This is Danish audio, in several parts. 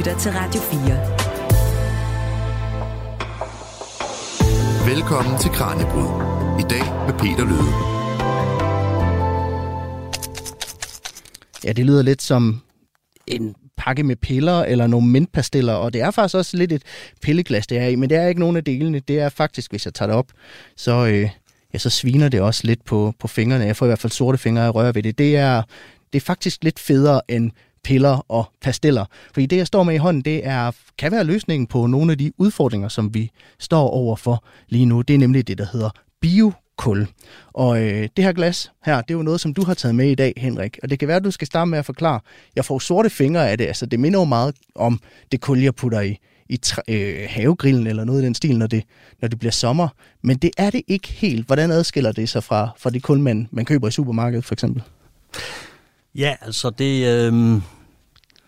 lytter til Radio 4. Velkommen til Kranjebrud. I dag med Peter Løde. Ja, det lyder lidt som en pakke med piller eller nogle mintpastiller, og det er faktisk også lidt et pilleglas, det er i, men det er ikke nogen af delene. Det er faktisk, hvis jeg tager det op, så, øh, ja, så sviner det også lidt på, på fingrene. Jeg får i hvert fald sorte fingre af røre ved det. Det er, det er faktisk lidt federe end piller og pasteller. Fordi det, jeg står med i hånden, det er, kan være løsningen på nogle af de udfordringer, som vi står overfor lige nu. Det er nemlig det, der hedder bio kul. Og øh, det her glas her, det er jo noget, som du har taget med i dag, Henrik. Og det kan være, at du skal starte med at forklare. Jeg får sorte fingre af det, altså det minder jo meget om det kul, jeg putter i, i træ, øh, havegrillen eller noget i den stil, når det, når det bliver sommer. Men det er det ikke helt. Hvordan adskiller det sig fra, fra det kul, man, man køber i supermarkedet for eksempel? Ja, altså det... Øh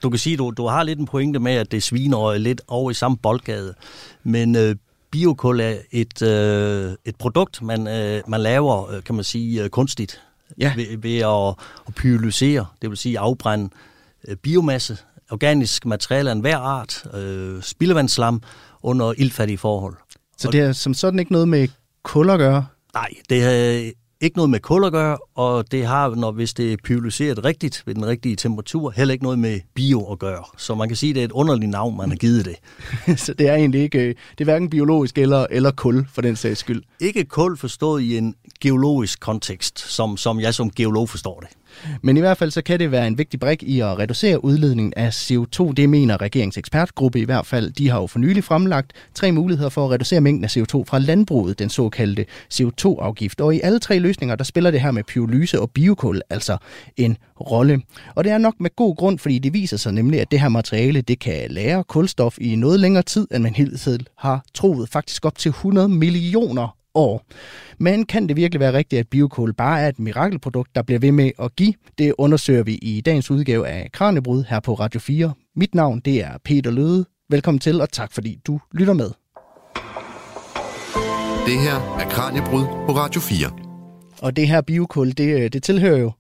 du kan sige, du, du har lidt en pointe med, at det sviner lidt over i samme boldgade. Men øh, biokul er et, øh, et produkt, man, øh, man laver, øh, kan man sige, øh, kunstigt. Ja. Ved, ved at, at pyrolyse, det vil sige afbrænde øh, biomasse, organisk materiale af enhver art, øh, spildevandsslam under ildfattige forhold. Så det er som sådan ikke noget med kul at gøre? Nej, det er ikke noget med kul at gøre, og det har, når hvis det er pyrolysereret rigtigt ved den rigtige temperatur, heller ikke noget med bio at gøre. Så man kan sige, at det er et underligt navn, man har givet det. så det er egentlig ikke, øh, det er hverken biologisk eller, eller kul for den sags skyld? Ikke kul forstået i en geologisk kontekst, som, som jeg som geolog forstår det. Men i hvert fald så kan det være en vigtig brik i at reducere udledningen af CO2. Det mener regeringens ekspertgruppe i hvert fald. De har jo for nylig fremlagt tre muligheder for at reducere mængden af CO2 fra landbruget, den såkaldte CO2-afgift. Og i alle tre løsninger, der spiller det her med pyrolyse og biokul altså en rolle. Og det er nok med god grund, fordi det viser sig nemlig, at det her materiale, det kan lære kulstof i noget længere tid, end man helt har troet. Faktisk op til 100 millioner år. Men kan det virkelig være rigtigt, at biokul bare er et mirakelprodukt, der bliver ved med at give? Det undersøger vi i dagens udgave af Kranjebrud her på Radio 4. Mit navn det er Peter Løde. Velkommen til, og tak fordi du lytter med. Det her er Kranjebrud på Radio 4. Og det her biokål, det, det tilhører jo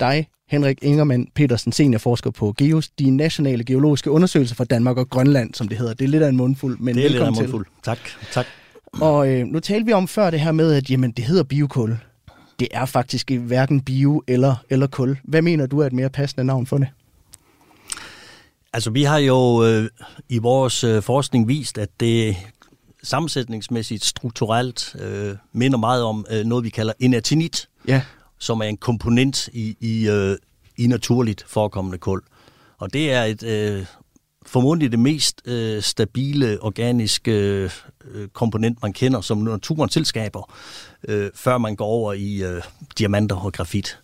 dig, Henrik Ingermann Petersen, seniorforsker på GEOS, de nationale geologiske undersøgelser for Danmark og Grønland, som det hedder. Det er lidt af en mundfuld, men det er velkommen lidt af en mundfuld. Til. Tak, tak. Og øh, nu talte vi om før det her med, at jamen, det hedder biokul. Det er faktisk hverken bio eller, eller kul. Hvad mener du er et mere passende navn for det? Altså, vi har jo øh, i vores øh, forskning vist, at det sammensætningsmæssigt, strukturelt øh, minder meget om øh, noget, vi kalder inatinit, ja. som er en komponent i, i, øh, i naturligt forekommende kul. Og det er et øh, formodentlig det mest øh, stabile organiske øh, komponent, man kender, som naturen tilskaber, øh, før man går over i øh, diamanter og grafit.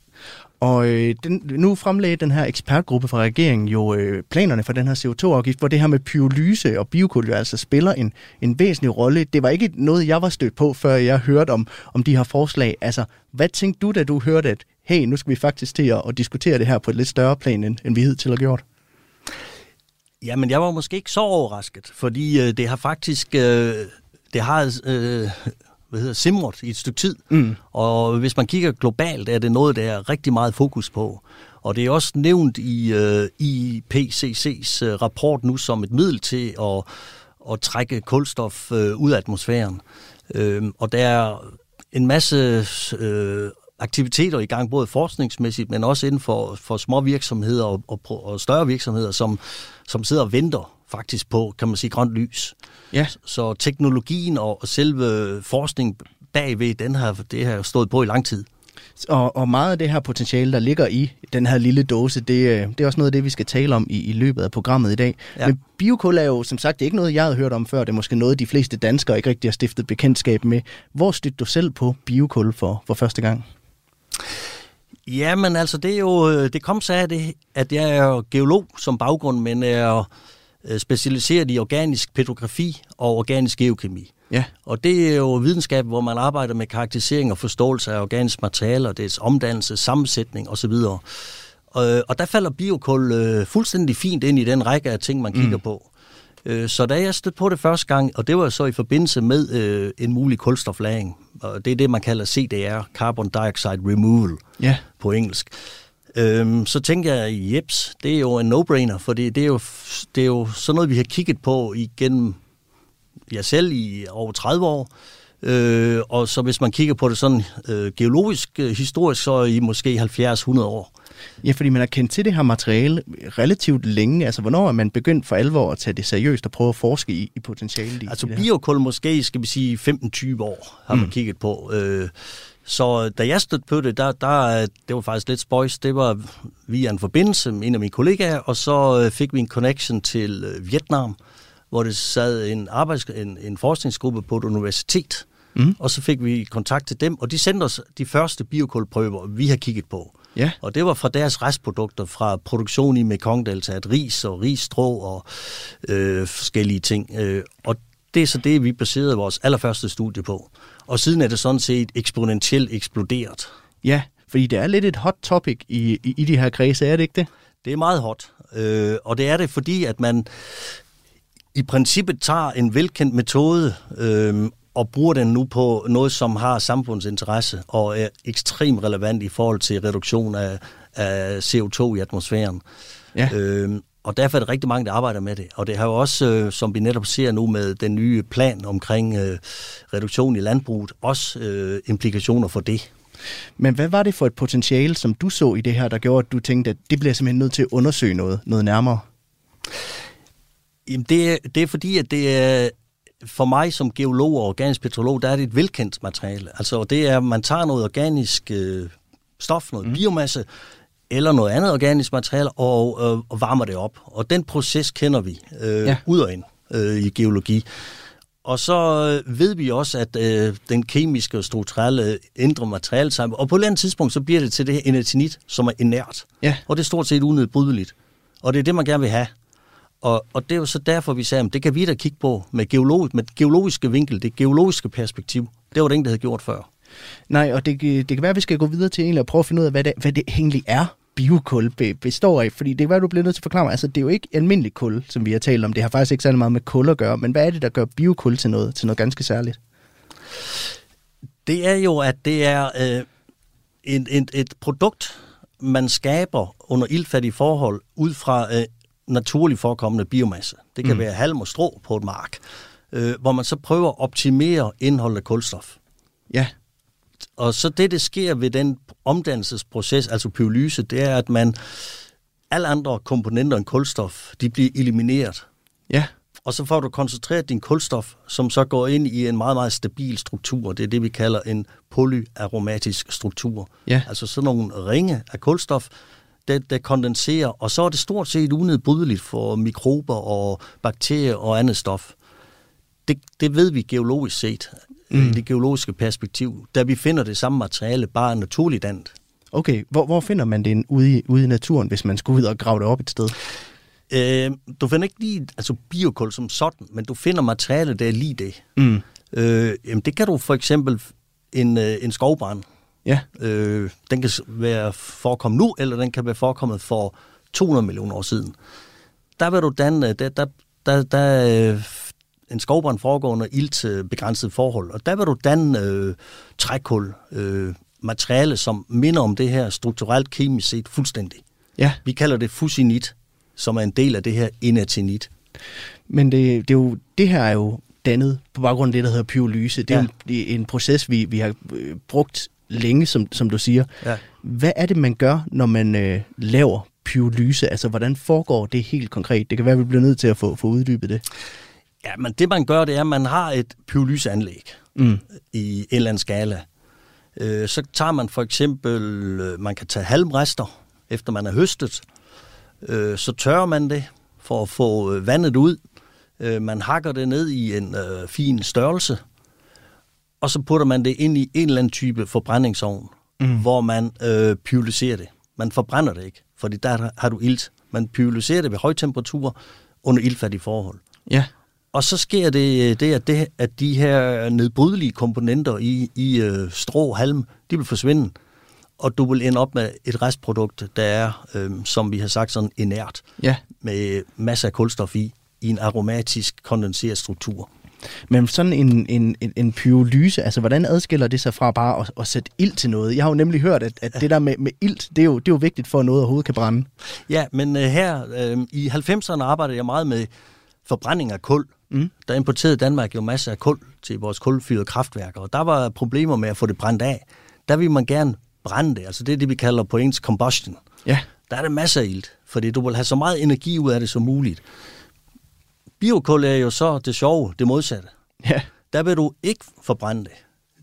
Og øh, den, nu fremlagde den her ekspertgruppe fra regeringen jo øh, planerne for den her CO2-afgift, hvor det her med pyrolyse og biokul jo altså spiller en, en væsentlig rolle. Det var ikke noget, jeg var stødt på, før jeg hørte om, om de her forslag. Altså, hvad tænkte du, da du hørte, at hey, nu skal vi faktisk til at, at diskutere det her på et lidt større plan, end, end vi hidtil har gjort? Jamen, jeg var måske ikke så overrasket, fordi øh, det har faktisk... Øh, det har... Øh, hvad hedder, simret i et stykke tid. Mm. Og hvis man kigger globalt, er det noget, der er rigtig meget fokus på. Og det er også nævnt i øh, IPCC's øh, rapport nu som et middel til at, at trække kulstof øh, ud af atmosfæren. Øh, og der er en masse øh, aktiviteter i gang, både forskningsmæssigt, men også inden for, for små virksomheder og, og, og større virksomheder, som, som sidder og venter faktisk på, kan man sige, grønt lys. Ja. Så teknologien og selve forskningen bagved, den har, det har stået på i lang tid. Og, og meget af det her potentiale, der ligger i den her lille dåse, det, øh, det er også noget af det, vi skal tale om i, i løbet af programmet i dag. Ja. Men biokul er jo som sagt ikke noget, jeg havde hørt om før. Det er måske noget, de fleste danskere ikke rigtig har stiftet bekendtskab med. Hvor stødte du selv på biokul for, for første gang? Jamen altså, det er jo, øh, det kom så af det, at jeg er geolog som baggrund, men er specialiseret i organisk petrografi og organisk geokemi. Ja. Og det er jo videnskab, hvor man arbejder med karakterisering og forståelse af organisk materiale, dets omdannelse, sammensætning osv. Og, og der falder biokul øh, fuldstændig fint ind i den række af ting, man kigger mm. på. Øh, så da jeg stødte på det første gang, og det var så i forbindelse med øh, en mulig kulstoflæring, og det er det, man kalder CDR, Carbon Dioxide Removal ja. på engelsk, Øhm, så tænker jeg, jeps, det er jo en no-brainer, for det, er jo, det er jo sådan noget, vi har kigget på igennem jeg selv i over 30 år. Øh, og så hvis man kigger på det sådan øh, geologisk, øh, historisk, så i måske 70-100 år. Ja, fordi man har kendt til det her materiale relativt længe. Altså, hvornår er man begyndt for alvor at tage det seriøst og prøve at forske i, i potentialet i Altså biokul måske, skal vi sige, 15-20 år har man mm. kigget på. Øh, så da jeg stødte på det, der, der, det var faktisk lidt spøjs. Det var via en forbindelse med en af mine kollegaer, og så øh, fik vi en connection til øh, Vietnam, hvor det sad en, arbejds, en, en forskningsgruppe på et universitet. Mm. Og så fik vi kontakt til dem, og de sendte os de første biokulprøver, vi har kigget på. Ja. Og det var fra deres restprodukter fra produktion i Mekong-deltaet, ris og risstrå og øh, forskellige ting. Øh, og det er så det, vi baserede vores allerførste studie på. Og siden er det sådan set eksponentielt eksploderet. Ja, fordi det er lidt et hot topic i, i, i de her kredse, er det ikke det? Det er meget hot. Øh, og det er det, fordi at man i princippet tager en velkendt metode øh, og bruger den nu på noget, som har samfundsinteresse og er ekstremt relevant i forhold til reduktion af, af CO2 i atmosfæren. Ja. Øh, og derfor er der rigtig mange, der arbejder med det. Og det har jo også, øh, som vi netop ser nu med den nye plan omkring øh, reduktion i landbruget, også øh, implikationer for det. Men hvad var det for et potentiale, som du så i det her, der gjorde, at du tænkte, at det bliver simpelthen nødt til at undersøge noget, noget nærmere? Jamen det, er, det er fordi, at det er for mig som geolog og organisk petrolog, der er det et velkendt materiale. Altså det er, at man tager noget organisk øh, stof, noget mm. biomasse, eller noget andet organisk materiale, og, øh, og varmer det op. Og den proces kender vi øh, ja. ud og ind øh, i geologi. Og så øh, ved vi også, at øh, den kemiske og strukturelle indre materiale sammen, og på et eller andet tidspunkt, så bliver det til det her inertinit, som er inert. Ja. Og det er stort set unedbrydeligt. Og det er det, man gerne vil have. Og, og det er jo så derfor, vi sagde, at det kan vi da kigge på med, geolog, med geologiske vinkel, det geologiske perspektiv. Det var det ingen, der havde gjort før. Nej, og det, det kan være, at vi skal gå videre til egentlig at prøve at finde ud af, hvad det, hvad det egentlig er, biokul består af. Fordi det er hvad du bliver nødt til at forklare mig. Altså, det er jo ikke almindelig kul, som vi har talt om. Det har faktisk ikke særlig meget med kul at gøre. Men hvad er det, der gør biokul til noget, til noget ganske særligt? Det er jo, at det er øh, et, et, et produkt, man skaber under ildfattige forhold ud fra øh, naturligt forekommende biomasse. Det kan mm. være halm og strå på et mark, øh, hvor man så prøver at optimere indholdet af kulstof. Ja. Og så det, det sker ved den omdannelsesproces, altså pyrolyse, det er, at man alle andre komponenter end kulstof, de bliver elimineret. Ja. Og så får du koncentreret din kulstof, som så går ind i en meget, meget stabil struktur. Det er det, vi kalder en polyaromatisk struktur. Ja. Altså sådan nogle ringe af kulstof, det, det kondenserer, og så er det stort set unedbrydeligt for mikrober og bakterier og andet stof. Det, det ved vi geologisk set, mm. i det geologiske perspektiv, da vi finder det samme materiale, bare naturligt andet. Okay, hvor, hvor finder man det ude i, ude i naturen, hvis man skulle ud og grave det op et sted? Øh, du finder ikke lige altså biokul som sådan, men du finder materiale, der er lige det. Mm. Øh, jamen det kan du for eksempel en, øh, en skovbrand. Ja. Øh, den kan være forekommet nu, eller den kan være forekommet for 200 millioner år siden. Der vil du danne, der, der, der, der øh, en skovbrand foregår under iltbegrænset forhold, og der vil du danne øh, trækul, øh, materiale, som minder om det her strukturelt kemisk set fuldstændig. Ja. Vi kalder det fusinit, som er en del af det her inertinit. Men det, det, er jo, det her er jo dannet på baggrund af det, der hedder pyrolyse. Det er Ja. jo en, en proces, vi, vi har øh, brugt længe, som, som du siger. Ja. Hvad er det, man gør, når man øh, laver pyrolyse? Altså, hvordan foregår det helt konkret? Det kan være, at vi bliver nødt til at få, få uddybet det. Ja, men det man gør, det er, at man har et pyrolyseanlæg Mm. i en eller anden skala. Øh, så tager man for eksempel, øh, man kan tage halmrester, efter man har høstet. Øh, så tørrer man det for at få øh, vandet ud. Øh, man hakker det ned i en øh, fin størrelse. Og så putter man det ind i en eller anden type forbrændingsovn, mm. hvor man øh, pyrolyserer det. Man forbrænder det ikke, fordi der har du ilt. Man pyrolyserer det ved høje temperaturer under iltfattige forhold. Ja. Og så sker det, øh, det, at, det at de her nedbrydelige komponenter i, i øh, strå og halm, de vil forsvinde. Og du vil ende op med et restprodukt, der er, øh, som vi har sagt, sådan inert, Ja. med masser af kulstof i, i en aromatisk kondenseret struktur. Men sådan en, en, en, en pyrolyse, altså hvordan adskiller det sig fra bare at, at sætte ild til noget? Jeg har jo nemlig hørt, at, at det der med, med ild, det er, jo, det er jo vigtigt for, at noget overhovedet kan brænde. Ja, men uh, her uh, i 90'erne arbejdede jeg meget med forbrænding af kul. Mm. Der importerede Danmark jo masser af kul til vores kulfyrede kraftværker, og der var problemer med at få det brændt af. Der vil man gerne brænde det, altså det er det, vi kalder på engelsk combustion. Ja. Der er det masser af ilt, fordi du vil have så meget energi ud af det som muligt. Biokul er jo så det sjove, det modsatte. Ja. Der vil du ikke forbrænde det.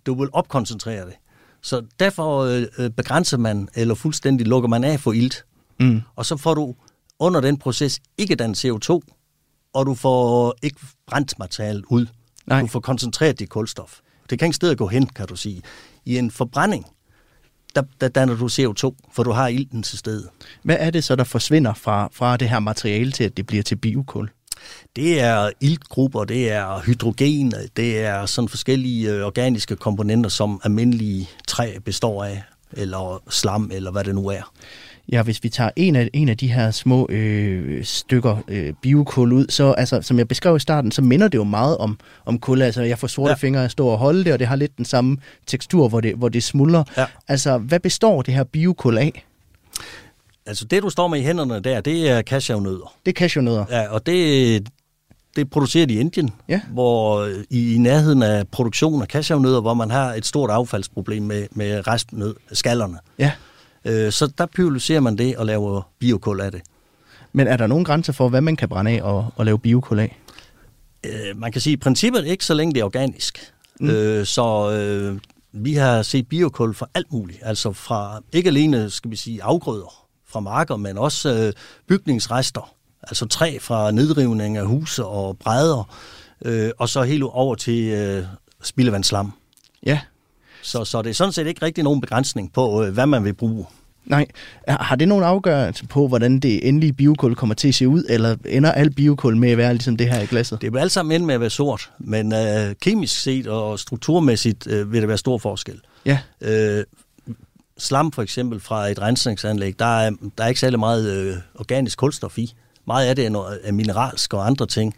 Du vil opkoncentrere det. Så derfor øh, begrænser man, eller fuldstændig lukker man af for ilt. Mm. Og så får du under den proces ikke den CO2, og du får ikke brændt materialet ud. Nej. Du får koncentreret dit kulstof. Det kan ikke sted at gå hen, kan du sige. I en forbrænding, der, der danner du CO2, for du har ilten til stede. Hvad er det så, der forsvinder fra, fra det her materiale til, at det bliver til biokul? Det er iltgrupper, det er hydrogen, det er sådan forskellige øh, organiske komponenter, som almindelige træ består af, eller slam, eller hvad det nu er. Ja, hvis vi tager en af, en af de her små øh, stykker øh, biokul ud, så altså, som jeg beskrev i starten, så minder det jo meget om, om kul. Altså, jeg får sorte ja. Fingre at stå og holde det, og det har lidt den samme tekstur, hvor det, hvor det smuldrer. Ja. Altså, hvad består det her biokul af? Altså det, du står med i hænderne der, det er cashewnødder. Det er cashewnødder. Ja, og det, det er produceret i Indien, Ja. hvor øh, i, i nærheden af produktion af cashewnødder, hvor man har et stort affaldsproblem med, med restnød, skallerne. Ja. Øh, så der pyrolyserer man det og laver biokul af det. Men er der nogen grænser for, hvad man kan brænde af og, og lave biokul af? Øh, man kan sige, i princippet ikke så længe det er organisk. Mm. Øh, så øh, vi har set biokul fra alt muligt. Altså fra ikke alene, skal vi sige, afgrøder fra marker, men også øh, bygningsrester. Altså træ fra nedrivning af huse og brædder. Øh, og så helt over til øh, spildevandsslam. Ja. Så, så det er sådan set ikke rigtig nogen begrænsning på, øh, hvad man vil bruge. Nej. Har det nogen afgørelse på, hvordan det endelige biokul kommer til at se ud, eller ender alt biokul med at være ligesom det her i glasset? Det vil alt sammen ende med at være sort, men øh, kemisk set og strukturmæssigt øh, vil der være stor forskel. Ja. Øh, slam for eksempel fra et rensningsanlæg, der er, der er ikke særlig meget øh, organisk kulstof i. Meget af det er, noget, er mineralsk og andre ting.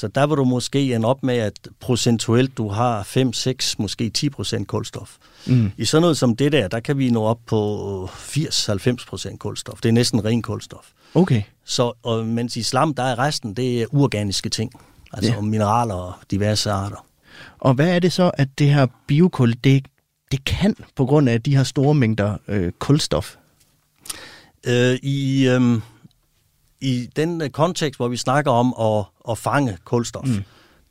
Så der vil du måske ende op med, at procentuelt du har 5, 6, måske 10 procent kulstof. Mm. I sådan noget som det der, der kan vi nå op på 80-90 procent kulstof. Det er næsten ren kulstof. Okay. Så, og, mens i slam, der er resten, det er uorganiske ting. Altså ja. mineraler og diverse arter. Og hvad er det så, at det her biokul, det, det kan på grund af de her store mængder øh, kulstof? Øh, I, øhm, I den øh, kontekst, hvor vi snakker om at, at fange kulstof, mm.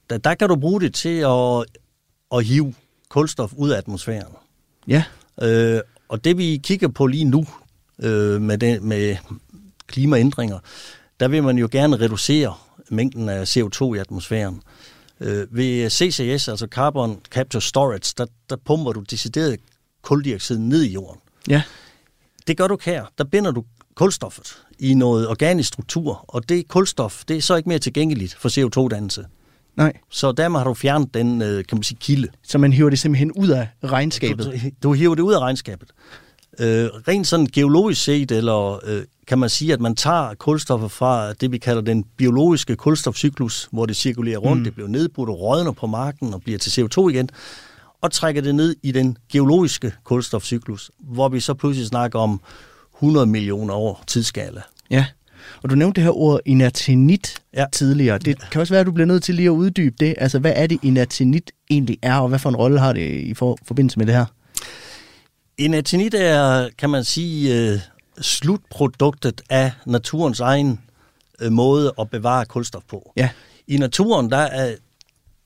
der, der kan du bruge det til at, at hive kulstof ud af atmosfæren. Ja. Øh, og det vi kigger på lige nu øh, med, det, med klimaændringer, der vil man jo gerne reducere mængden af CO2 i atmosfæren. Øh, ved CCS, altså Carbon Capture Storage, der, der pumper du decideret kuldioxid ned i jorden. Ja. Det gør du ikke her. Der binder du kulstoffet i noget organisk struktur, og det kulstof, det er så ikke mere tilgængeligt for CO2-dannelse. Nej. Så dermed har du fjernet den, øh, kan man sige, kilde. Så man hiver det simpelthen ud af regnskabet. Du, du hiver det ud af regnskabet. Øh, rent sådan geologisk set, eller øh, kan man sige, at man tager kulstoffet fra det, vi kalder den biologiske kulstofcyklus, hvor det cirkulerer rundt, mm. det bliver nedbrudt og rådner på marken og bliver til CO2 igen, og trækker det ned i den geologiske kulstofcyklus, hvor vi så pludselig snakker om 100 millioner år tidsskala. Ja. Og du nævnte det her ord inertinit ja. Tidligere. Det kan også være, at du bliver nødt til lige at uddybe det. Altså, hvad er det inertinit egentlig er, og hvad for en rolle har det i for, forbindelse med det her? Inertinit er, kan man sige, øh, slutproduktet af naturens egen øh, måde at bevare kulstof på. Ja. I naturen, der, er,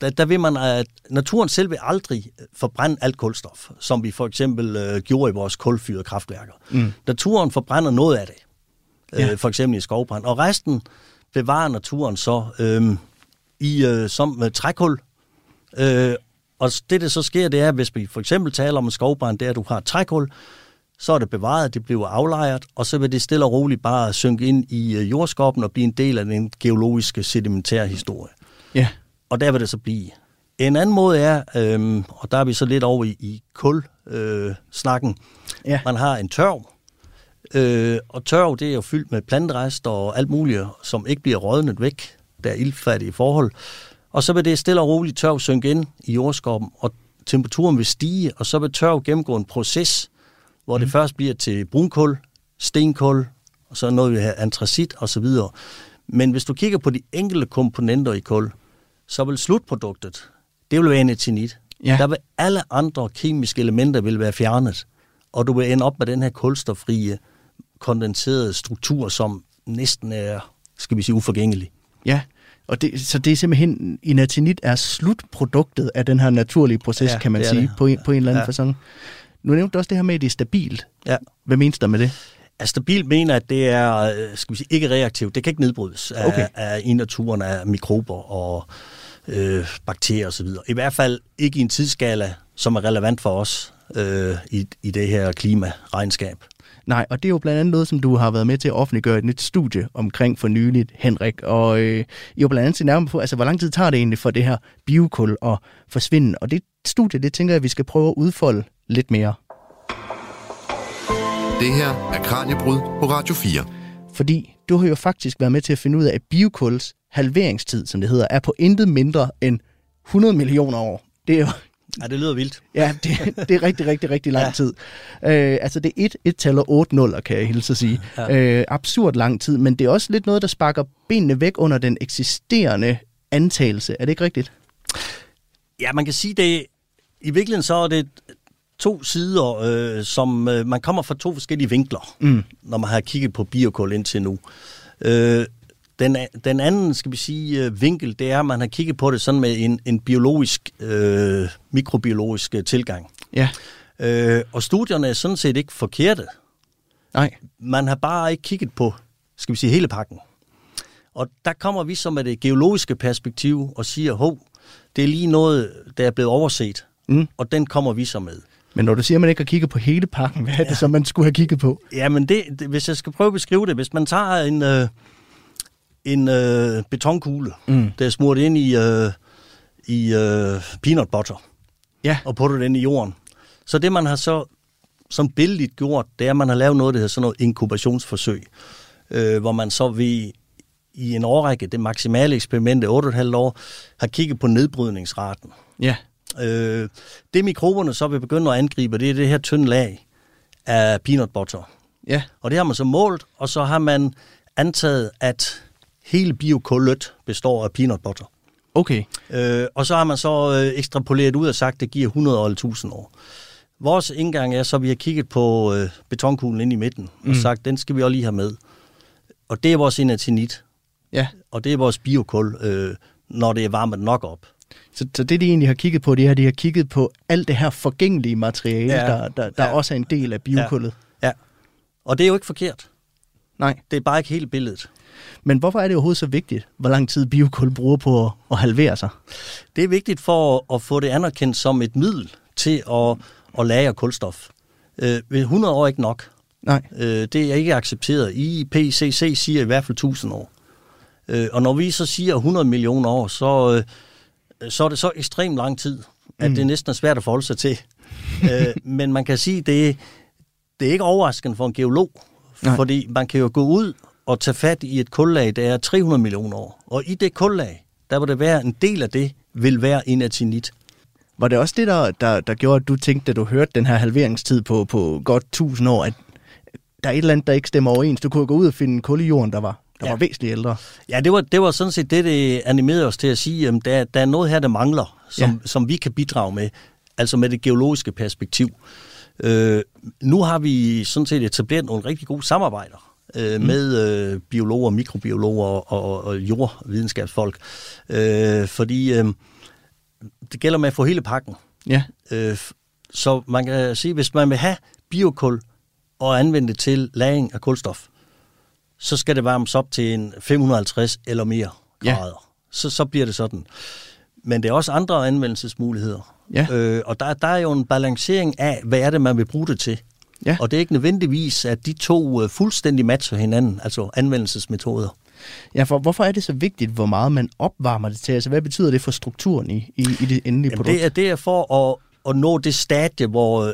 der, der vil man, at naturen selv vil aldrig forbrænde alt kulstof, som vi for eksempel øh, gjorde i vores kulfyrede kraftværker. Mm. Naturen forbrænder noget af det, øh, Ja. for eksempel i skovbrand, og resten bevarer naturen så øh, i øh, som øh, trækul. Øh, og det, der så sker, det er, hvis vi for eksempel taler om en skovbrand, det er, at du har et trækul, så er det bevaret, det bliver aflejret, og så vil det stille og roligt bare synke ind i øh, jordskoppen og blive en del af den geologiske sedimentære historie. Ja. Og der vil det så blive. En anden måde er, øhm, og der er vi så lidt over i, i kul-snakken, øh, snakken. Ja. man har en tørv, øh, og tørv det er jo fyldt med planterester og alt muligt, som ikke bliver rådnet væk. Der er ildfattige forhold. Og så vil det stille og roligt tørv synke ind i jordskorpen, og temperaturen vil stige, og så vil tørv gennemgå en proces, hvor mm. det først bliver til brunkul, stenkul, og så noget vi har antracit og så videre. Men hvis du kigger på de enkelte komponenter i kul, så vil slutproduktet, det vil være enetinit. Ja. Der vil alle andre kemiske elementer vil være fjernet, og du vil ende op med den her kulstoffrie, kondenserede struktur, som næsten er, skal vi sige, uforgængelig. Ja, og det, så det er simpelthen, inatinit er slutproduktet af den her naturlige proces, Ja, kan man sige, det. på en, på en eller anden Ja. fasong. Nu nævnte du også det her med, at det er stabilt. Ja. Hvad menes der med det? Altså, stabilt mener, at det er, øh, skal vi sige, ikke reaktivt. Det kan ikke nedbrydes af, Okay. af i naturen af mikrober og øh, bakterier osv. I hvert fald ikke i en tidsskala, som er relevant for os øh, i, i det her klimaregnskab. Nej, og det er jo blandt andet noget, som du har været med til at offentliggøre et nyt studie omkring for nyligt, Henrik. Og øh, I har blandt andet set nærmere på, altså hvor lang tid tager det egentlig for det her biokul at forsvinde? Og det studie, det tænker jeg, at vi skal prøve at udfolde lidt mere. Det her er Kranjebrud på Radio 4. Fordi du har jo faktisk været med til at finde ud af, at biokuls halveringstid, som det hedder, er på intet mindre end 100 millioner år. Det er jo Ja, det lyder vildt. Ja, det, det er rigtig, rigtig, rigtig lang Ja. tid. Øh, altså det er et, et tal og otte nuller, kan jeg hilse at sige. Ja. Øh, absurd lang tid, men det er også lidt noget, der sparker benene væk under den eksisterende antagelse. Er det ikke rigtigt? Ja, man kan sige det. I virkeligheden så er det to sider, øh, som øh, man kommer fra to forskellige vinkler, mm. når man har kigget på biokul indtil nu. Øh, den, den anden, skal vi sige, øh, vinkel, det er, at man har kigget på det sådan med en, en biologisk, øh, mikrobiologisk øh, tilgang. Ja. Øh, og studierne er sådan set ikke forkerte. Nej. Man har bare ikke kigget på, skal vi sige, hele pakken. Og der kommer vi så med det geologiske perspektiv og siger, hov, det er lige noget, der er blevet overset. Mm. Og den kommer vi så med. Men når du siger, at man ikke har kigget på hele pakken, hvad er det så, man skulle have kigget på? Jamen, det, det, hvis jeg skal prøve at beskrive det, hvis man tager en, øh, en øh, betonkugle, mm. der er smurt ind i, øh, i øh, peanut butter, Ja. og putter den i jorden, så det, man har så som billigt gjort, det er, at man har lavet noget, der hedder sådan noget inkubationsforsøg, øh, hvor man så ved i en årrække, det maksimale eksperiment, 8,5 år, har kigget på nedbrydningsraten. Ja. Øh, det mikroberne så vil begynde at angribe, det er det her tynde lag af peanut butter. Ja. Og det har man så målt, og så har man antaget, at hele biokullet består af peanut butter. Okay. Øh, og så har man så øh, ekstrapoleret ud og sagt, at det giver 100 eller 1000 år. Vores indgang er så, at vi har kigget på øh, betonkuglen inde i midten, mm. og sagt, den skal vi også lige have med. Og det er vores inatinit, Ja. og det er vores biokul, øh, når det er varmet nok op. Så, så det, de egentlig har kigget på, det er, at de har kigget på alt det her forgængelige materiale, Ja. ja. der, der, der Ja. ja. også er en del af biokullet. Ja. Og det er jo ikke forkert. Nej. Det er bare ikke helt billedet. Men hvorfor er det overhovedet så vigtigt, hvor lang tid biokul bruger på at, at halvere sig? Det er vigtigt for at få det anerkendt som et middel til at, at lagre kulstof. Øh, ved 100 år er ikke nok. Nej. Øh, det er ikke accepteret. IPCC siger i hvert fald 1000 år. Øh, og når vi så siger 100 millioner år, så, øh, så er det så ekstremt lang tid, at mm. det næsten er svært at forholde sig til. øh, men man kan sige, det, det er ikke overraskende for en geolog, Nej. fordi man kan jo gå ud og tage fat i et kullag, der er 300 millioner år. Og i det kullag, der vil det være en del af det, vil være inatinit. Var det også det, der, der, der gjorde, at du tænkte, da du hørte den her halveringstid på, på godt 1000 år, at der er et eller andet, der ikke stemmer overens? Du kunne gå ud og finde en kul i jorden, der var, der Ja. var væsentligt ældre. Ja, det var, det var sådan set det, det animerede os til at sige, at der, der er noget her, der mangler, som, ja. Som vi kan bidrage med, altså med det geologiske perspektiv. Øh, nu har vi sådan set etableret nogle rigtig gode samarbejder øh, mm. med øh, biologer, mikrobiologer og, og, og jordvidenskabsfolk, øh, fordi øh, det gælder med at få hele pakken. Ja. Øh, så man kan sige, hvis man vil have biokul og anvende det til lagring af kulstof, så skal det varmes op til en 550 eller mere Ja. grader. Så, så bliver det sådan. Men det er også andre anvendelsesmuligheder. Ja. Øh, og der, der er jo en balancering af, hvad er det, man vil bruge det til. Ja. Og det er ikke nødvendigvis, at de to øh, fuldstændig matcher hinanden, altså anvendelsesmetoder. Ja, for hvorfor er det så vigtigt, hvor meget man opvarmer det til? Altså, hvad betyder det for strukturen i, i, i det endelige Jamen, produkt? det, er, det er for at, at nå det stadie, hvor øh,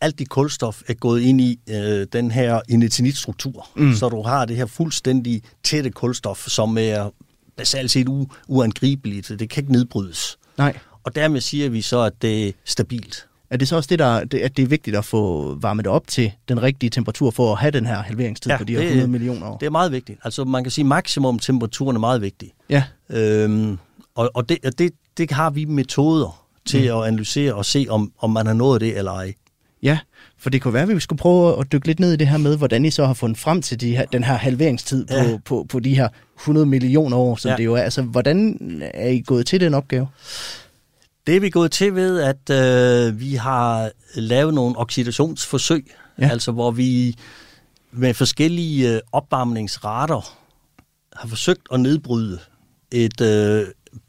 alt dit kulstof er gået ind i øh, den her inatinitstruktur. Mm. Så du har det her fuldstændig tætte kulstof, som er basalt set u- uangribeligt. Det kan ikke nedbrydes. Nej. Og dermed siger vi så, at det er stabilt. Er det så også det, der, det, at det er vigtigt at få varmet det op til den rigtige temperatur for at have den her halveringstid Ja, på de her det- 100 millioner år? Det er meget vigtigt. Altså man kan sige, at maksimum temperaturen er meget vigtig. Ja, Øhm, og og det, det, det har vi metoder til mm. at analysere og se, om, om man har nået det eller ej. Ja. For det kunne være, at vi skulle prøve at dykke lidt ned i det her med, hvordan I så har fundet frem til de her, den her halveringstid på, Ja. på, på de her 100 millioner år, som ja. Det jo er. Altså, hvordan er I gået til den opgave? Det er vi gået til ved, at øh, vi har lavet nogle oxidationsforsøg, Ja. ja. altså hvor vi med forskellige øh, opvarmningsrater har forsøgt at nedbryde et øh,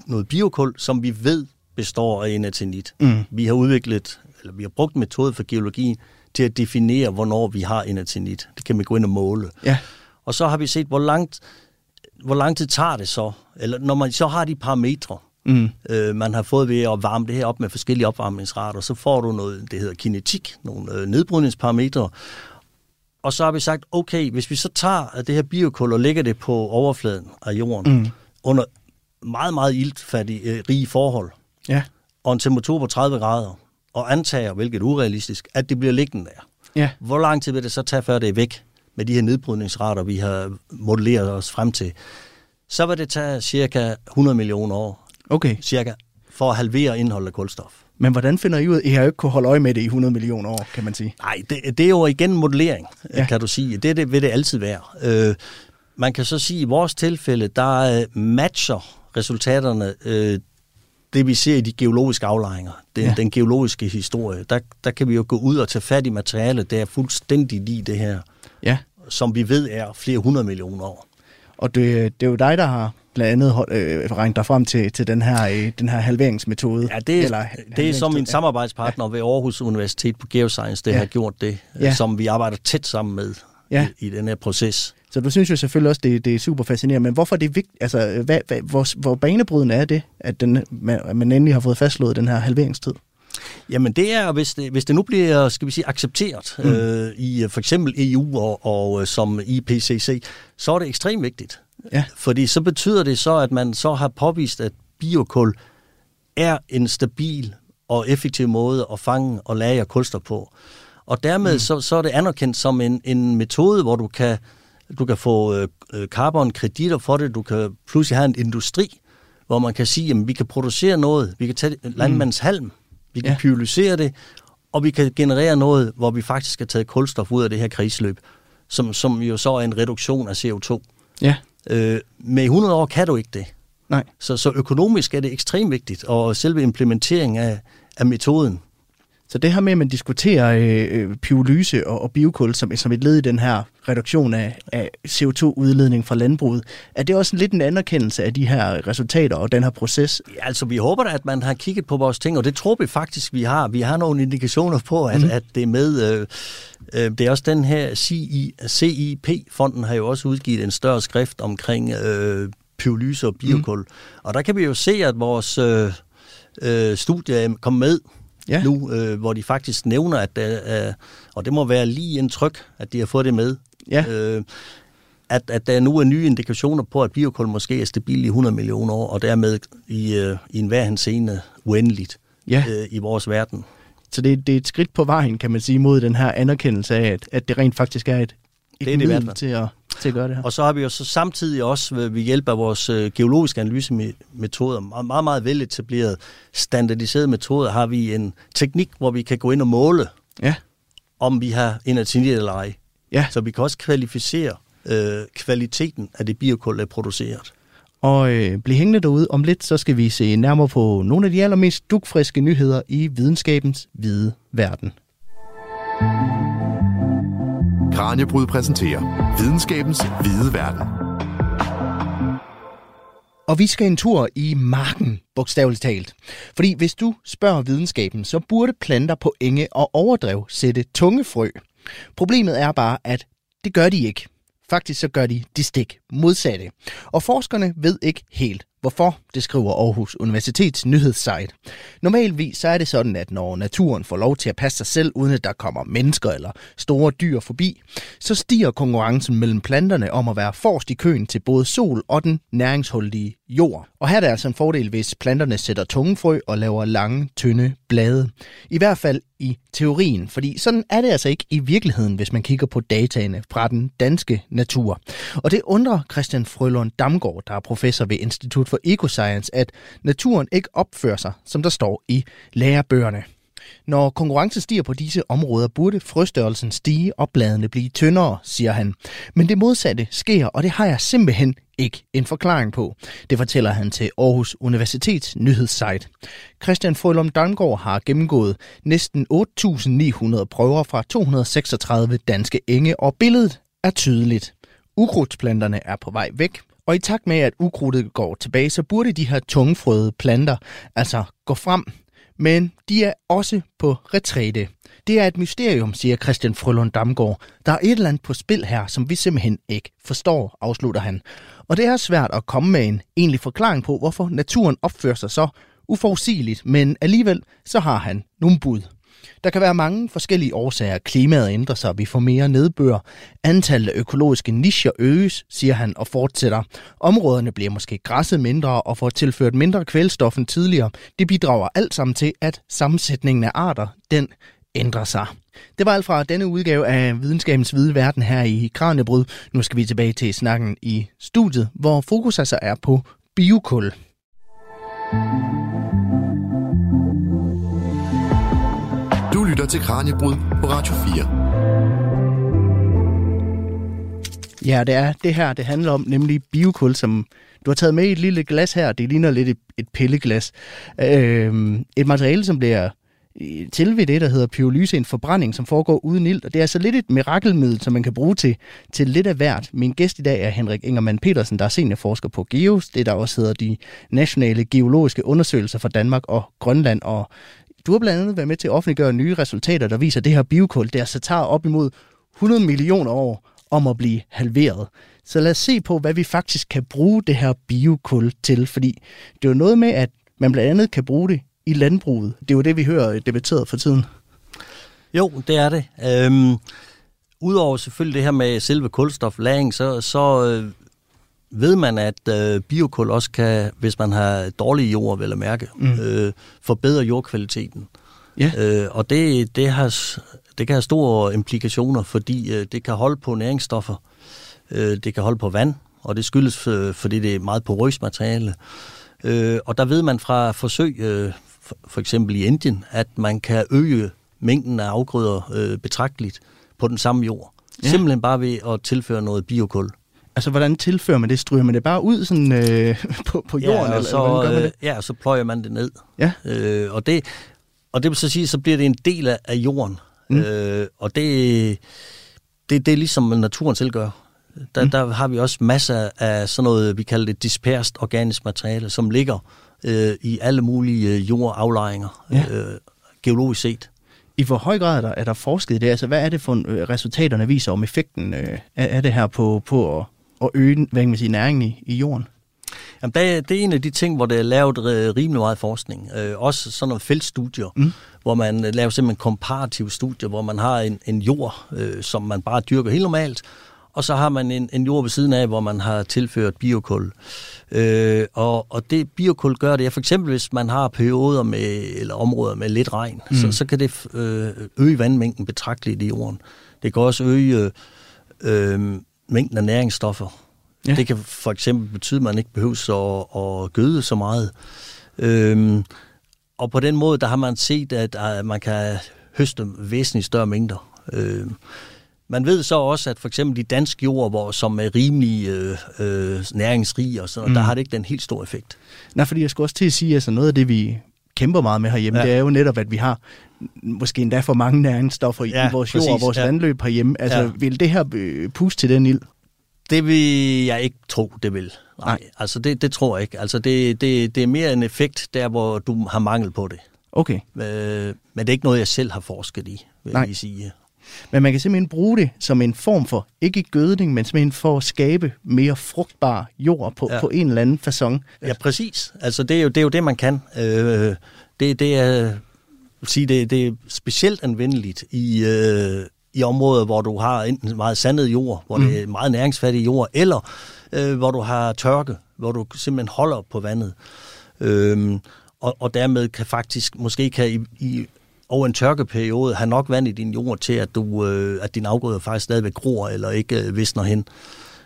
noget biokul, som vi ved består af enatinit. Mm. Vi har udviklet, eller vi har brugt en metode for geologien til at definere, hvornår vi har enatinit. Det kan man gå ind og måle. Ja, Og så har vi set, hvor langt, hvor lang tid tager det så, eller når man så har de parametre, mm. øh, man har fået ved at varme det her op med forskellige opvarmningsrater, så får du noget, det hedder kinetik, nogle øh, nedbrydningsparametre. Og så har vi sagt, okay, hvis vi så tager det her biokul og lægger det på overfladen af jorden, mm. under meget, meget iltfattige, øh, rige forhold, ja, og en temperatur på 30 grader, og antager, hvilket er urealistisk, at det bliver liggende der. ja. Hvor lang tid vil det så tage, før det er væk med de her nedbrydningsrater, vi har modelleret os frem til? Så vil det tage cirka 100 millioner år, Okay. cirka, for at halvere indholdet af kulstof. Men hvordan finder I ud? I har jo ikke kunnet holde øje med det i 100 millioner år, kan man sige. Nej, det, det er jo igen modellering, Ja. ja. kan du sige. Det, det vil det altid være. Øh, man kan så sige, at i vores tilfælde, der øh, matcher resultaterne øh, det, vi ser i de geologiske aflejringer, den, Ja. ja. den geologiske historie. Der, der kan vi jo gå ud og tage fat i materiale, der er fuldstændig lige det her, Ja, som vi ved er flere hundrede millioner år. og det, det er jo dig, der har blandt andet øh, regnet dig frem til, til den, her, øh, den her halveringsmetode. Ja, det, Eller er, det er som min samarbejdspartner ved Aarhus Universitet på Geoscience, det Ja. ja. har gjort det, Ja. ja. som vi arbejder tæt sammen med Ja. i, i den her proces. Så du synes jo selvfølgelig også, det, det er super fascinerende, men hvorfor er det vigtigt, altså hvad, hvad, hvor, hvor banebrydende er det, at, den, man, at man endelig har fået fastslået den her halveringstid? Jamen det er, hvis det, hvis det nu bliver, skal vi sige, accepteret mm. øh, i øh, for eksempel EU og, og øh, som IPCC, så er det ekstremt vigtigt. Ja. Fordi så betyder det så, at man så har påvist, at biokul er en stabil og effektiv måde at fange og lagre kulstof på. Og dermed mm. så, så er det anerkendt som en, en metode, hvor du kan, du kan få øh, øh, carbon-kreditter for det, du kan pludselig have en industri, hvor man kan sige, at vi kan producere noget, vi kan tage landmandens halm, vi kan Ja. pyrolisere det, og vi kan generere noget, hvor vi faktisk har taget kulstof ud af det her kredsløb, som, som jo så er en reduktion af CO2. Ja, Øh, med 100 år kan du ikke det. nej. Så, så økonomisk er det ekstremt vigtigt, og selve implementeringen af, af metoden. Så det her med, at man diskuterer øh, øh, pyrolyse og, og biokul som, som et led i den her reduktion af, af CO2-udledning fra landbruget, er det også lidt en anerkendelse af de her resultater og den her proces? Altså vi håber da, at man har kigget på vores ting, og det tror vi faktisk, vi har. Vi har nogle indikationer på, at, mm. at det er med. Øh, øh, det er også den her CI, CIP-fonden har jo også udgivet en større skrift omkring øh, pyrolyse og biokul. Mm. Og der kan vi jo se, at vores øh, øh, studie kommet med Ja. nu, øh, hvor de faktisk nævner, at der, øh, og det må være lige en tryk, at de har fået det med, Ja. øh, at, at der nu er nye indikationer på, at biokul måske er stabil i 100 millioner år, og dermed i, øh, i enhver henseende uendeligt Ja. øh, i vores verden. Så det, det er et skridt på vejen, kan man sige, mod den her anerkendelse af, at, at det rent faktisk er et, et Det er det middel til at, til at gøre det her. Og så har vi jo så samtidig også ved, hjælp af vores øh, geologiske analysemetoder, meget, meget, meget veletableret standardiserede metoder, har vi en teknik, hvor vi kan gå ind og måle, Ja, om vi har energinit eller ej. ja. Så vi kan også kvalificere øh, kvaliteten af det biokul, der er produceret. Og øh, bliv hængende derude. Om lidt, så skal vi se nærmere på nogle af de allermest dugfriske nyheder i videnskabens hvide verden. Kranjebrud præsenterer Videnskabens hvide verden. Og vi skal en tur i marken, bogstaveligt talt. Fordi hvis du spørger videnskaben, så burde planter på enge og overdrev sætte tunge frø. Problemet er bare, at det gør de ikke. Faktisk så gør de de stik modsatte. Og forskerne ved ikke helt, hvorfor, det skriver Aarhus Universitets nyhedssite. Normalvis så er det sådan, at når naturen får lov til at passe sig selv, uden at der kommer mennesker eller store dyr forbi, så stiger konkurrencen mellem planterne om at være forrest i køen til både sol og den næringsholdige jord. Og her er det altså en fordel, hvis planterne sætter tunge frø og laver lange, tynde blade. I hvert fald i teorien, fordi sådan er det altså ikke i virkeligheden, hvis man kigger på dataene fra den danske natur. Og det undrer Christian Frølund Damgaard, der er professor ved Institut for Ecoscience, at naturen ikke opfører sig, som der står i lærebøgerne. Når konkurrencen stiger på disse områder, burde frøstørrelsen stige og bladene blive tyndere, siger han. Men det modsatte sker, og det har jeg simpelthen ikke en forklaring på. Det fortæller han til Aarhus Universitets nyhedssite. Christian Frølum Damgaard har gennemgået næsten 8.900 prøver fra 236 danske enge, og billedet er tydeligt. Ukrudtsplanterne er på vej væk, og i takt med, at ukrudtet går tilbage, så burde de her tungfrøde planter altså gå frem men de er også på retræte. Det er et mysterium, siger Christian Frølund Damgaard. Der er et eller andet på spil her, som vi simpelthen ikke forstår, afslutter han. Og det er svært at komme med en egentlig forklaring på, hvorfor naturen opfører sig så uforudsigeligt, men alligevel så har han nogle bud. Der kan være mange forskellige årsager. Klimaet ændrer sig, vi får mere nedbør. Antallet af økologiske nischer øges, siger han og fortsætter. Områderne bliver måske græsset mindre og får tilført mindre kvælstof end tidligere. Det bidrager alt sammen til, at sammensætningen af arter, den ændrer sig. Det var alt fra denne udgave af Videnskabens Hvide Verden her i Kranjebryd. Nu skal vi tilbage til snakken i studiet, hvor fokus altså er på biokul. Lytter til Kranjebrud på Radio 4. Ja, det er det her, det handler om, nemlig biokul, som du har taget med i et lille glas her. Det ligner lidt et, et pilleglas. Øh, et materiale, som bliver øh, til ved det, der hedder pyrolyse, en forbrænding, som foregår uden ild. Og det er altså lidt et mirakelmiddel, som man kan bruge til, til lidt af hvert. Min gæst i dag er Henrik Ingermann Petersen, der er seniorforsker på GEOS, det der også hedder de nationale geologiske undersøgelser for Danmark og Grønland. Og du har blandt andet været med til at offentliggøre nye resultater, der viser, at det her biokul, der så altså tager op imod 100 millioner år om at blive halveret. Så lad os se på, hvad vi faktisk kan bruge det her biokul til, fordi det er jo noget med, at man blandt andet kan bruge det i landbruget. Det er jo det, vi hører debatteret for tiden. Jo, det er det. Øhm, Udover selvfølgelig det her med selve kulstoflæring, så, så øh, ved man, at øh, biokul også kan, hvis man har dårlige jord, vel at mærke, mm. øh, forbedre jordkvaliteten. Ja. Øh, og det, det, har, det kan have store implikationer, fordi øh, det kan holde på næringsstoffer, øh, det kan holde på vand, og det skyldes, øh, fordi det er meget porøst materiale. Øh, og der ved man fra forsøg, øh, for, for eksempel i Indien, at man kan øge mængden af afgrøder øh, betragteligt på den samme jord. Ja. Simpelthen bare ved at tilføre noget biokul. Altså, hvordan tilfører man det? Stryger man det bare ud sådan, øh, på, på jorden? Ja, og så, eller, gør man det? ja, så pløjer man det ned. Ja. Øh, og, det, og det vil så sige, så bliver det en del af, af jorden. Mm. Øh, og det, det, det er ligesom naturen selv gør. Der, mm. der har vi også masser af sådan noget, vi kalder det disperst organisk materiale, som ligger øh, i alle mulige øh, jordaflejringer, ja. øh, geologisk set. I hvor høj grad er der, er der forsket i det? Altså, hvad er det for øh, resultaterne viser om effekten øh, af, af det her på, på at, at øge hvad kan man sige, næringen i, i jorden? Jamen, det, det er en af de ting, hvor det er lavet rimelig meget forskning. Øh, også sådan nogle feltstudier, mm. hvor man laver simpelthen komparative studier, hvor man har en, en jord, øh, som man bare dyrker helt normalt, og så har man en, en jord ved siden af, hvor man har tilført biokul. Øh, og, og det biokul gør det, for eksempel hvis man har perioder med, eller områder med lidt regn, mm. så, så kan det øh, øge vandmængden betragteligt i jorden. Det kan også øge øh, mængden af næringsstoffer. Ja. Det kan for eksempel betyde, at man ikke behøver at, at gøde så meget. Øh, og på den måde, der har man set, at, at man kan høste væsentligt større mængder. Øh, man ved så også, at for eksempel de danske jord, hvor, som er rimelig øh, øh, næringsrige, og sådan, mm. der har det ikke den helt store effekt. Nej, fordi jeg skulle også til at sige, at altså noget af det, vi kæmper meget med herhjemme, ja. det er jo netop, at vi har måske endda for mange næringsstoffer ja, i vores jord præcis, og vores ja. vandløb herhjemme. Altså, ja. vil det her øh, puste til den ild? Det vil jeg ikke tro, det vil. Nej, Nej. altså det, det tror jeg ikke. Altså det, det, det er mere en effekt der, hvor du har mangel på det. Okay. Øh, men det er ikke noget, jeg selv har forsket i, vil Nej. jeg sige. Men man kan simpelthen bruge det som en form for, ikke gødning, men simpelthen for at skabe mere frugtbar jord på, ja. på en eller anden façon. Ja, præcis. Altså det er jo det, er jo det man kan. Øh, det, det er sige, det, det er specielt anvendeligt i, øh, i områder, hvor du har enten meget sandet jord, hvor mm. det er meget næringsfattig jord, eller øh, hvor du har tørke, hvor du simpelthen holder på vandet. Øhm, og, og dermed kan faktisk, måske kan i, i over en tørkeperiode have nok vand i din jord til, at, du, øh, at din afgrøde faktisk stadigvæk gror eller ikke øh, visner hen.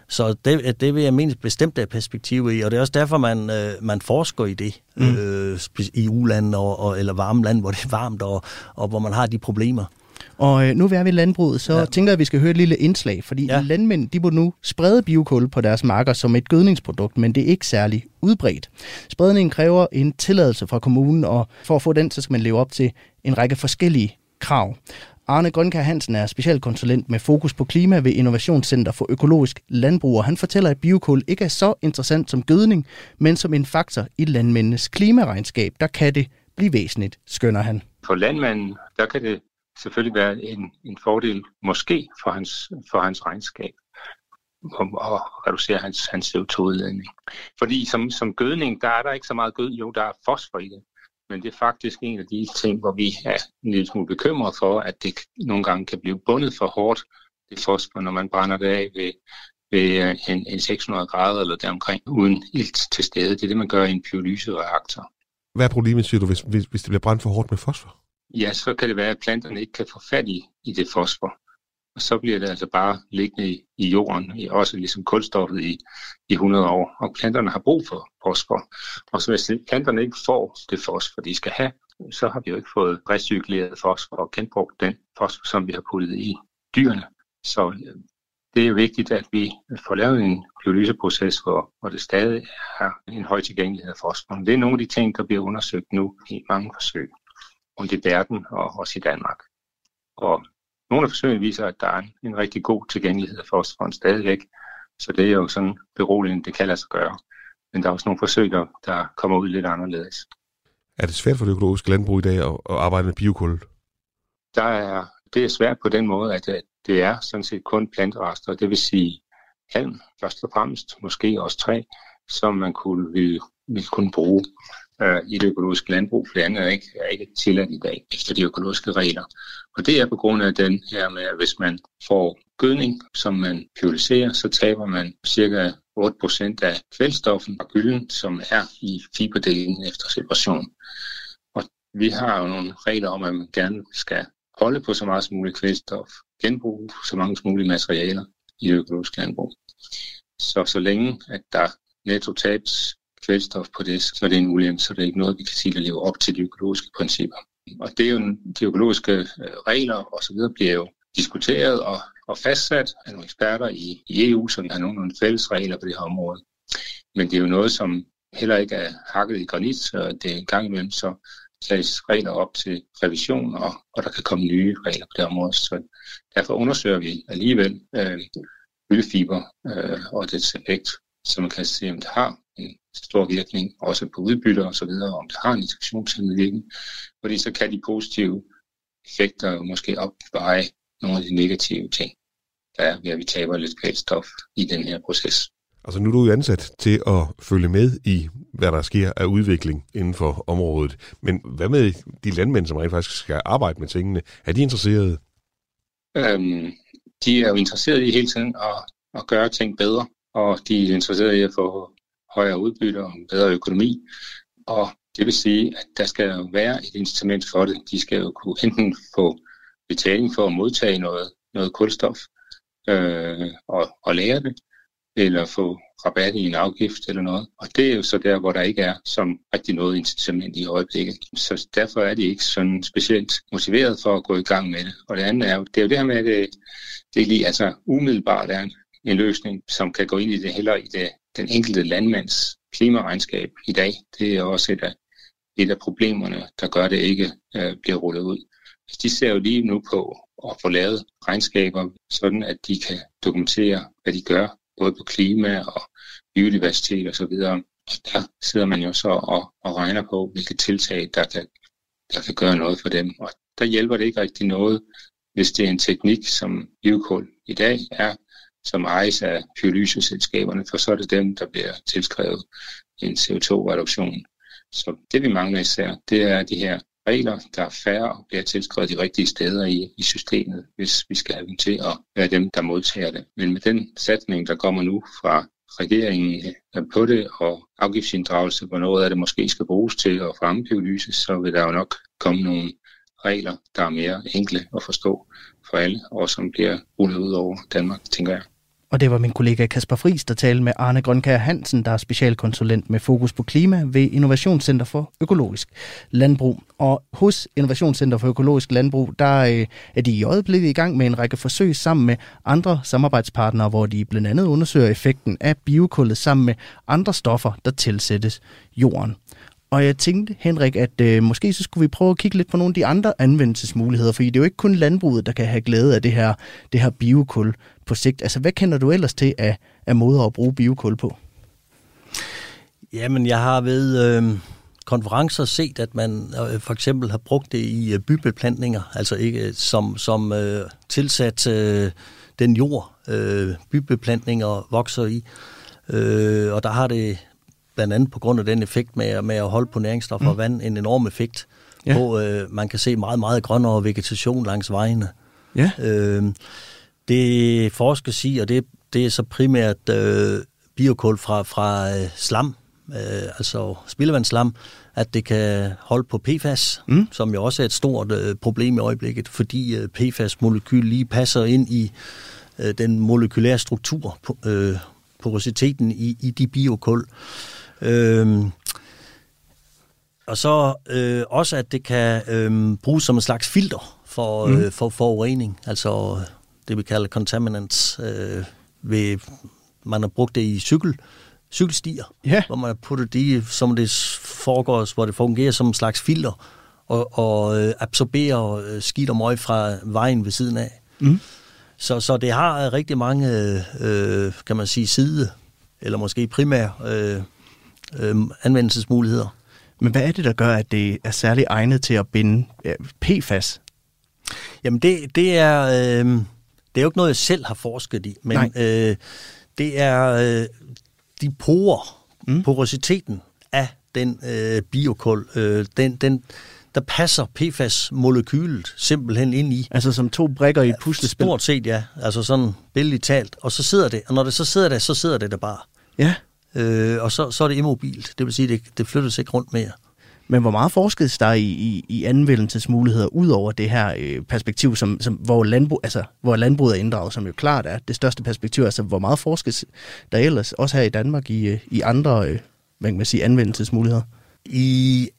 Så det, det vil jeg mene bestemt er perspektiv i, og det er også derfor, man, øh, man forsker i det mm. øh, i uland og, og, eller varme land, hvor det er varmt og, og hvor man har de problemer. Og øh, nu er vi ved landbruget, så ja. tænker jeg, at vi skal høre et lille indslag, fordi ja. landmænd de må nu sprede biokul på deres marker som et gødningsprodukt, men det er ikke særlig udbredt. Spredningen kræver en tilladelse fra kommunen, og for at få den, så skal man leve op til en række forskellige krav. Arne Grønkær Hansen er specialkonsulent med fokus på klima ved Innovationscenter for Økologisk Landbrug, og han fortæller, at biokul ikke er så interessant som gødning, men som en faktor i landmændenes klimaregnskab. Der kan det blive væsentligt, skønner han. For landmanden, der kan det selvfølgelig være en, en fordel, måske for hans, for hans regnskab om at reducere hans, hans CO2-udledning. Fordi som, som gødning, der er der ikke så meget gød, jo, der er fosfor i det. Men det er faktisk en af de ting, hvor vi er en lille smule bekymret for, at det nogle gange kan blive bundet for hårdt, det fosfor, når man brænder det af ved, ved øh, en, en 600 grader eller deromkring, uden ilt til stede. Det er det, man gør i en pyrolysereaktor. Hvad er problemet, siger du, hvis, hvis, hvis det bliver brændt for hårdt med fosfor? Ja, så kan det være, at planterne ikke kan få fat i, i det fosfor. Og så bliver det altså bare liggende i, i jorden, i, også ligesom kulstoffet i, i 100 år. Og planterne har brug for fosfor. Og så hvis planterne ikke får det fosfor, de skal have, så har vi jo ikke fået recykleret fosfor og genbrugt den fosfor, som vi har puttet i dyrene. Så øh, det er vigtigt, at vi får lavet en pyrolyseproces, hvor, hvor det stadig har en høj tilgængelighed af fosfor. Det er nogle af de ting, der bliver undersøgt nu i mange forsøg rundt i verden og også i Danmark. Og nogle af forsøgene viser, at der er en, rigtig god tilgængelighed af fosforen stadigvæk. Så det er jo sådan beroligende, det kan lade sig gøre. Men der er også nogle forsøg, der, der kommer ud lidt anderledes. Er det svært for det økologiske landbrug i dag at, at arbejde med biokul? Der er, det er svært på den måde, at det er sådan set kun planterester, det vil sige halm først og fremmest, måske også træ, som man kunne, vil, vil kunne bruge øh, i det økologiske landbrug, for det andet er ikke, er ikke tilladt i dag efter de økologiske regler. Og det er på grund af den her med, at hvis man får gødning, som man pyrolyserer, så taber man cirka 8% af kvælstoffen og gylden, som er i fiberdelen efter separation. Og vi har jo nogle regler om, at man gerne skal holde på så meget som muligt kvælstof, genbruge så mange som mulige materialer i det økologiske landbrug. Så så længe at der netto tabes kvælstof på det, så er det en ulempe, så det er ikke noget, vi kan sige, der lever op til de økologiske principper. Og det er jo, de økologiske øh, regler osv. bliver jo diskuteret og, og fastsat af nogle eksperter i, i EU, som har nogle fælles regler på det her område. Men det er jo noget, som heller ikke er hakket i granit, så det er en gang imellem, så tages regler op til revision, og, og der kan komme nye regler på det område. Så derfor undersøger vi alligevel øh, ølfiber øh, og dets effekt, så man kan se, om det har en stor virkning, også på udbytter og så videre, om det har en infektionshæmmende virkning, fordi så kan de positive effekter måske opveje nogle af de negative ting, der er ved, at vi taber lidt kvælstof i den her proces. Altså nu er du jo ansat til at følge med i, hvad der sker af udvikling inden for området. Men hvad med de landmænd, som rent faktisk skal arbejde med tingene? Er de interesserede? Øhm, de er jo interesserede i hele tiden at, at gøre ting bedre, og de er interesserede i at få højere udbytte og bedre økonomi. Og det vil sige, at der skal jo være et incitament for det. De skal jo kunne enten få betaling for at modtage noget, noget kulstof øh, og, og lære det, eller få rabat i en afgift eller noget. Og det er jo så der, hvor der ikke er som rigtig noget incitament i øjeblikket. Så derfor er de ikke sådan specielt motiveret for at gå i gang med det. Og det andet er jo, det er jo det her med, at det, det er lige altså umiddelbart er en, en løsning, som kan gå ind i det heller i det den enkelte landmands klimaregnskab i dag. Det er også et af, et af problemerne, der gør, at det ikke øh, bliver rullet ud. Altså, de ser jo lige nu på at få lavet regnskaber, sådan at de kan dokumentere, hvad de gør, både på klima og biodiversitet osv. Og, og der sidder man jo så og, og regner på, hvilke tiltag, der kan, der kan gøre noget for dem. Og der hjælper det ikke rigtig noget, hvis det er en teknik, som biokul i dag er, som ejes af pyrolyseselskaberne, for så er det dem, der bliver tilskrevet en CO2-reduktion. Så det vi mangler især, det er de her regler, der er færre og bliver tilskrevet de rigtige steder i, i systemet, hvis vi skal have dem til at være dem, der modtager det. Men med den satsning, der kommer nu fra regeringen er på det, og afgiftsinddragelse, hvor noget af det måske skal bruges til at fremme pyrolyse, så vil der jo nok komme nogle regler, der er mere enkle at forstå for alle, og som bliver rullet ud over Danmark, tænker jeg. Og det var min kollega Kasper Friis, der talte med Arne Grønkær Hansen, der er specialkonsulent med fokus på klima ved Innovationscenter for Økologisk Landbrug. Og hos Innovationscenter for Økologisk Landbrug, der øh, er de i øjeblikket i gang med en række forsøg sammen med andre samarbejdspartnere, hvor de blandt andet undersøger effekten af biokullet sammen med andre stoffer, der tilsættes jorden. Og jeg tænkte, Henrik, at øh, måske så skulle vi prøve at kigge lidt på nogle af de andre anvendelsesmuligheder, fordi det er jo ikke kun landbruget, der kan have glæde af det her, det her biokul på sigt. Altså, hvad kender du ellers til af, af måder at bruge biokul på? Jamen, jeg har ved øh, konferencer set, at man øh, for eksempel har brugt det i øh, bybeplantninger, altså ikke øh, som, som øh, tilsat øh, den jord, øh, bybeplantninger vokser i. Øh, og der har det blandt andet på grund af den effekt med, med at holde på næringsstoffer mm. og vand, en enorm effekt, ja. hvor øh, man kan se meget, meget grønnere vegetation langs vejene. Ja. Øh, det forskes i, og det, det er så primært øh, biokul fra, fra øh, slam, øh, altså spildevandsslam, at det kan holde på PFAS, mm. som jo også er et stort øh, problem i øjeblikket, fordi øh, PFAS-molekyl lige passer ind i øh, den molekylære struktur, øh, porositeten i, i de biokul. Øh, og så øh, også, at det kan øh, bruges som en slags filter for, mm. øh, for forurening, altså det vi kalder contaminants. Øh, ved, man har brugt det i cykel, cykelstier, yeah. hvor man har puttet det som det foregår, hvor det fungerer som en slags filter, og, og øh, absorberer øh, skidt og møg fra vejen ved siden af. Mm. Så, så det har rigtig mange, øh, kan man sige, side, eller måske primære øh, øh, anvendelsesmuligheder. Men hvad er det, der gør, at det er særligt egnet til at binde PFAS? Jamen det, det er... Øh, det er jo ikke noget, jeg selv har forsket i, men øh, det er øh, de porer, mm. porositeten af den øh, biokul, øh, den, den, der passer PFAS-molekylet simpelthen ind i. Altså som to brikker i et puslespil? Stort set, ja. Altså sådan billigt talt. Og så sidder det, og når det så sidder der, så sidder det der bare. Ja. Øh, og så, så er det immobilt. Det vil sige, det, det flyttes ikke rundt mere. Men hvor meget forskes der i, i, i anvendelsesmuligheder ud over det her øh, perspektiv, som, som, hvor, landbrug, altså, hvor landbruget er inddraget, som jo klart er det største perspektiv? Altså hvor meget forskes der ellers, også her i Danmark, i, øh, i andre øh, hvad kan man sige, anvendelsesmuligheder? I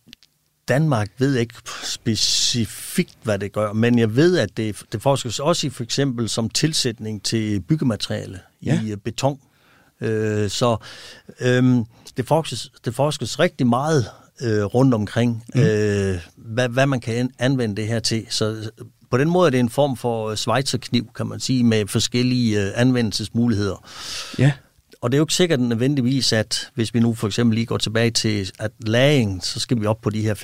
Danmark ved jeg ikke specifikt, hvad det gør, men jeg ved, at det, det forskes også i for eksempel som tilsætning til byggemateriale ja. i øh, beton. Øh, så øh, det, forskes, det forskes rigtig meget øh, rundt omkring, mm. øh, hvad, hvad man kan anvende det her til. Så på den måde er det en form for svejserkniv, kan man sige, med forskellige øh, anvendelsesmuligheder. Ja. Og det er jo ikke sikkert nødvendigvis, at hvis vi nu for eksempel lige går tilbage til at lagring, så skal vi op på de her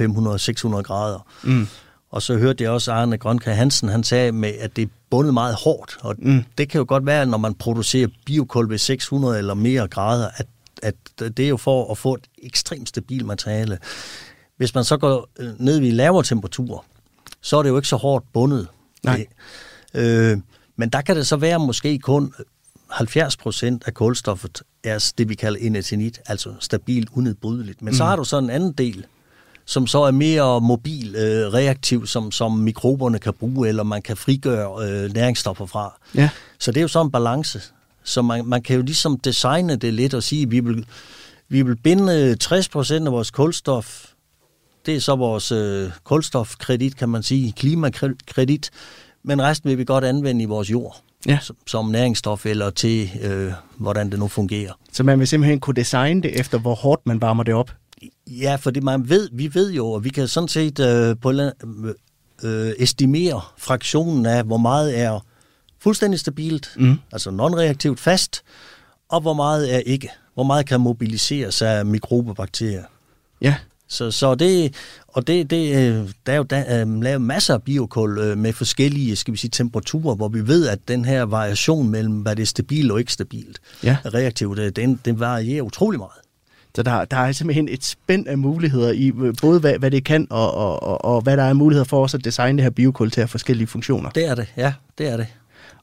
500-600 grader. Mm. Og så hørte jeg også Arne Grønkær Hansen, han sagde med, at det er bundet meget hårdt. Og mm. det kan jo godt være, når man producerer biokul ved 600 eller mere grader, at at det er jo for at få et ekstremt stabilt materiale. Hvis man så går øh, ned ved lavere temperaturer, så er det jo ikke så hårdt bundet. Nej. Øh, men der kan det så være måske kun 70 procent af kulstoffet er det, vi kalder inertinit, altså stabilt, unedbrydeligt. Men mm. så har du så en anden del, som så er mere mobil, øh, reaktiv, som, som mikroberne kan bruge, eller man kan frigøre øh, næringsstoffer fra. Ja. Så det er jo så en balance. Så man, man kan jo ligesom designe det lidt og sige, at vi vil, vi vil binde 60% af vores kulstof. Det er så vores øh, kulstofkredit, kan man sige, klimakredit. Men resten vil vi godt anvende i vores jord. Ja. Som, som næringsstof eller til, øh, hvordan det nu fungerer. Så man vil simpelthen kunne designe det efter, hvor hårdt man varmer det op? Ja, fordi man ved, vi ved jo, og vi kan sådan set øh, på, øh, estimere fraktionen af, hvor meget er fuldstændig stabilt, mm. altså non-reaktivt fast, og hvor meget er ikke. Hvor meget kan mobiliseres af mikrobakterier. Ja. Så, så det, og det, det, øh, der er jo der, um, lavet masser af biokul uh, med forskellige skal vi sige, temperaturer, hvor vi ved, at den her variation mellem, hvad det er stabilt og ikke stabilt, ja. reaktivt, den, den varierer utrolig meget. Så der, der er simpelthen et spænd af muligheder i både, hvad, hvad det kan, og, og, og, og hvad der er muligheder for os at designe det her biokul til at forskellige funktioner. Det er det, ja, det er det.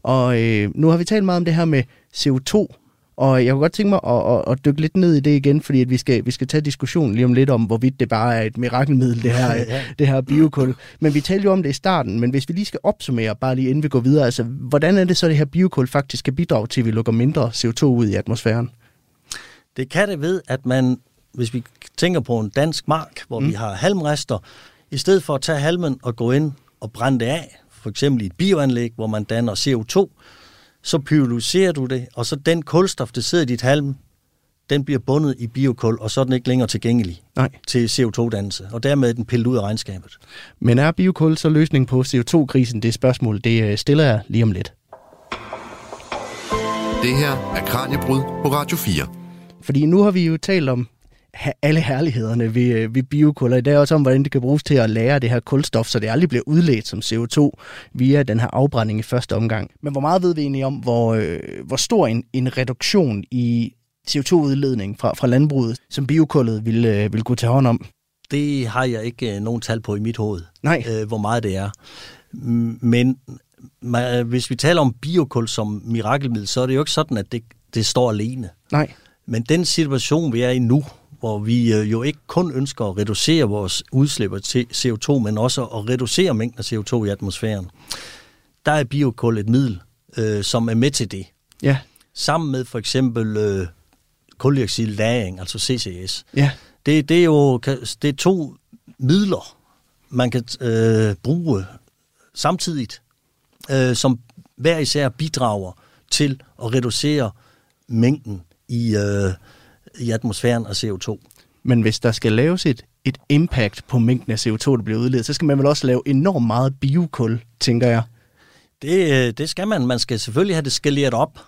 Og øh, nu har vi talt meget om det her med CO2 Og jeg kunne godt tænke mig at, at, at dykke lidt ned i det igen, fordi at vi, skal, vi skal tage diskussionen lige om lidt om, hvorvidt det bare er et mirakelmiddel, det her, ja. det her biokul. Men vi talte jo om det i starten, men hvis vi lige skal opsummere, bare lige inden vi går videre, altså hvordan er det så, det her biokul faktisk kan bidrage til, at vi lukker mindre CO2 ud i atmosfæren? Det kan det ved, at man, hvis vi tænker på en dansk mark, hvor mm. vi har halmrester, i stedet for at tage halmen og gå ind og brænde det af, for eksempel i et bioanlæg, hvor man danner CO2, så pyrolyserer du det, og så den kulstof, der sidder i dit halm, den bliver bundet i biokul, og så er den ikke længere tilgængelig Nej. til CO2-dannelse, og dermed er den pillet ud af regnskabet. Men er biokul så løsning på CO2-krisen? Det spørgsmål, det øh, stiller jeg lige om lidt. Det her er Kranjebrud på Radio 4. Fordi nu har vi jo talt om alle herlighederne ved, øh, ved biokul, og det er også om, hvordan det kan bruges til at lære det her kulstof, så det aldrig bliver udledt som CO2 via den her afbrænding i første omgang. Men hvor meget ved vi egentlig om, hvor, øh, hvor stor en, en reduktion i CO2-udledning fra, fra landbruget, som biokullet vil, øh, vil kunne tage hånd om? Det har jeg ikke øh, nogen tal på i mit hoved, Nej. Øh, hvor meget det er. Men man, hvis vi taler om biokul som mirakelmiddel, så er det jo ikke sådan, at det, det står alene. Nej. Men den situation, vi er i nu, hvor vi øh, jo ikke kun ønsker at reducere vores udslip til CO2, men også at reducere mængden af CO2 i atmosfæren, der er biokul et middel, øh, som er med til det. Ja. Sammen med for eksempel øh, koldioxidlagring, altså CCS. Ja. Det, det er jo det er to midler, man kan øh, bruge samtidigt, øh, som hver især bidrager til at reducere mængden i, øh, i atmosfæren af CO2. Men hvis der skal laves et, et impact på mængden af CO2, der bliver udledt, så skal man vel også lave enormt meget biokul, tænker jeg. Det, øh, det skal man. Man skal selvfølgelig have det skaleret op,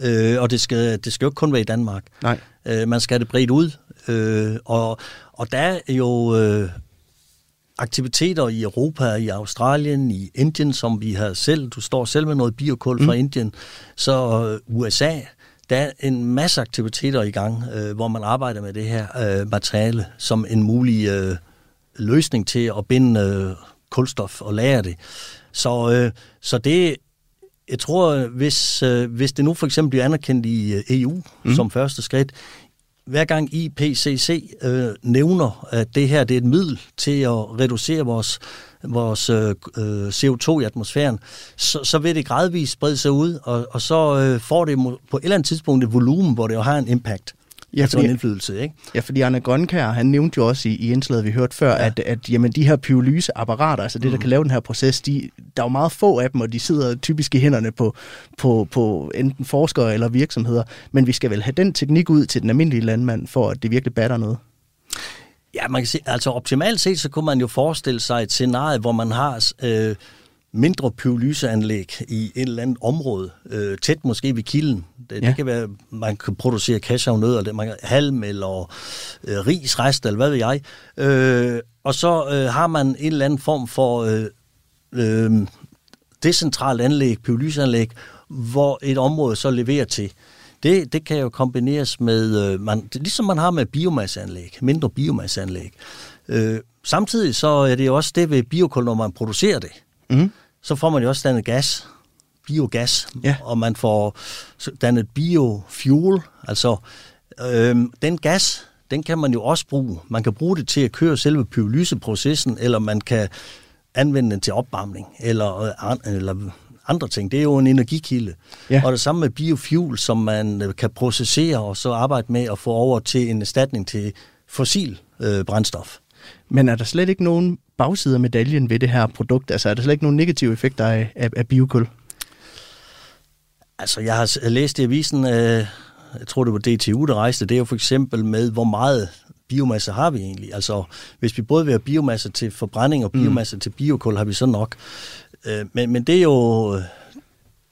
øh, og det skal, det skal jo ikke kun være i Danmark. Nej. Øh, man skal have det bredt ud, øh, og, og der er jo øh, aktiviteter i Europa, i Australien, i Indien, som vi har selv. Du står selv med noget biokul mm. fra Indien. Så øh, USA, der er en masse aktiviteter i gang, øh, hvor man arbejder med det her øh, materiale som en mulig øh, løsning til at binde øh, kulstof og lære det. Så, øh, så det, jeg tror, hvis, øh, hvis det nu for eksempel bliver anerkendt i øh, EU mm. som første skridt, hver gang IPCC øh, nævner, at det her det er et middel til at reducere vores, vores øh, øh CO2 i atmosfæren, så, så vil det gradvist sprede sig ud, og, og så øh, får det på et eller andet tidspunkt et volumen, hvor det jo har en impact. Ja, altså fordi, en indflydelse, ikke? Ja, fordi Arne Grønkær, han nævnte jo også i, i indslaget, vi hørte før, ja. at, at jamen, de her pyrolyseapparater, altså det, der mm. kan lave den her proces, de, der er jo meget få af dem, og de sidder typisk i hænderne på, på, på enten forskere eller virksomheder. Men vi skal vel have den teknik ud til den almindelige landmand, for at det virkelig batter noget. Ja, man kan sige, altså optimalt set, så kunne man jo forestille sig et scenarie, hvor man har øh, mindre pyrolyseanlæg i et eller andet område, øh, tæt måske ved kilden. Det, ja. det kan være, man kan producere cashewnødder, man kan halm eller øh, risrest, eller hvad ved jeg. Øh, og så øh, har man en eller anden form for øh, øh, decentralt anlæg, pyrolyseanlæg, hvor et område så leverer til. Det, det kan jo kombineres med, øh, man, ligesom man har med biomasseanlæg, mindre biomasseanlæg. Øh, samtidig så er det jo også det ved biokul, når man producerer det. Mm så får man jo også dannet gas, biogas, ja. og man får dannet biofuel, altså øhm, den gas, den kan man jo også bruge. Man kan bruge det til at køre selve pyrolyseprocessen, eller man kan anvende den til opvarmning, eller, øh, eller andre ting. Det er jo en energikilde. Ja. Og det samme med biofuel, som man øh, kan processere og så arbejde med at få over til en erstatning til fossil øh, brændstof. Men er der slet ikke nogen bagside af medaljen ved det her produkt? Altså er der slet ikke nogen negative effekter af, af, af biokul? Altså jeg har læst i avisen, øh, jeg tror det var DTU, der rejste, det er jo for eksempel med, hvor meget biomasse har vi egentlig? Altså, hvis vi både vil have biomasse til forbrænding og mm. biomasse mm. til biokul, har vi så nok. Øh, men, men det er jo,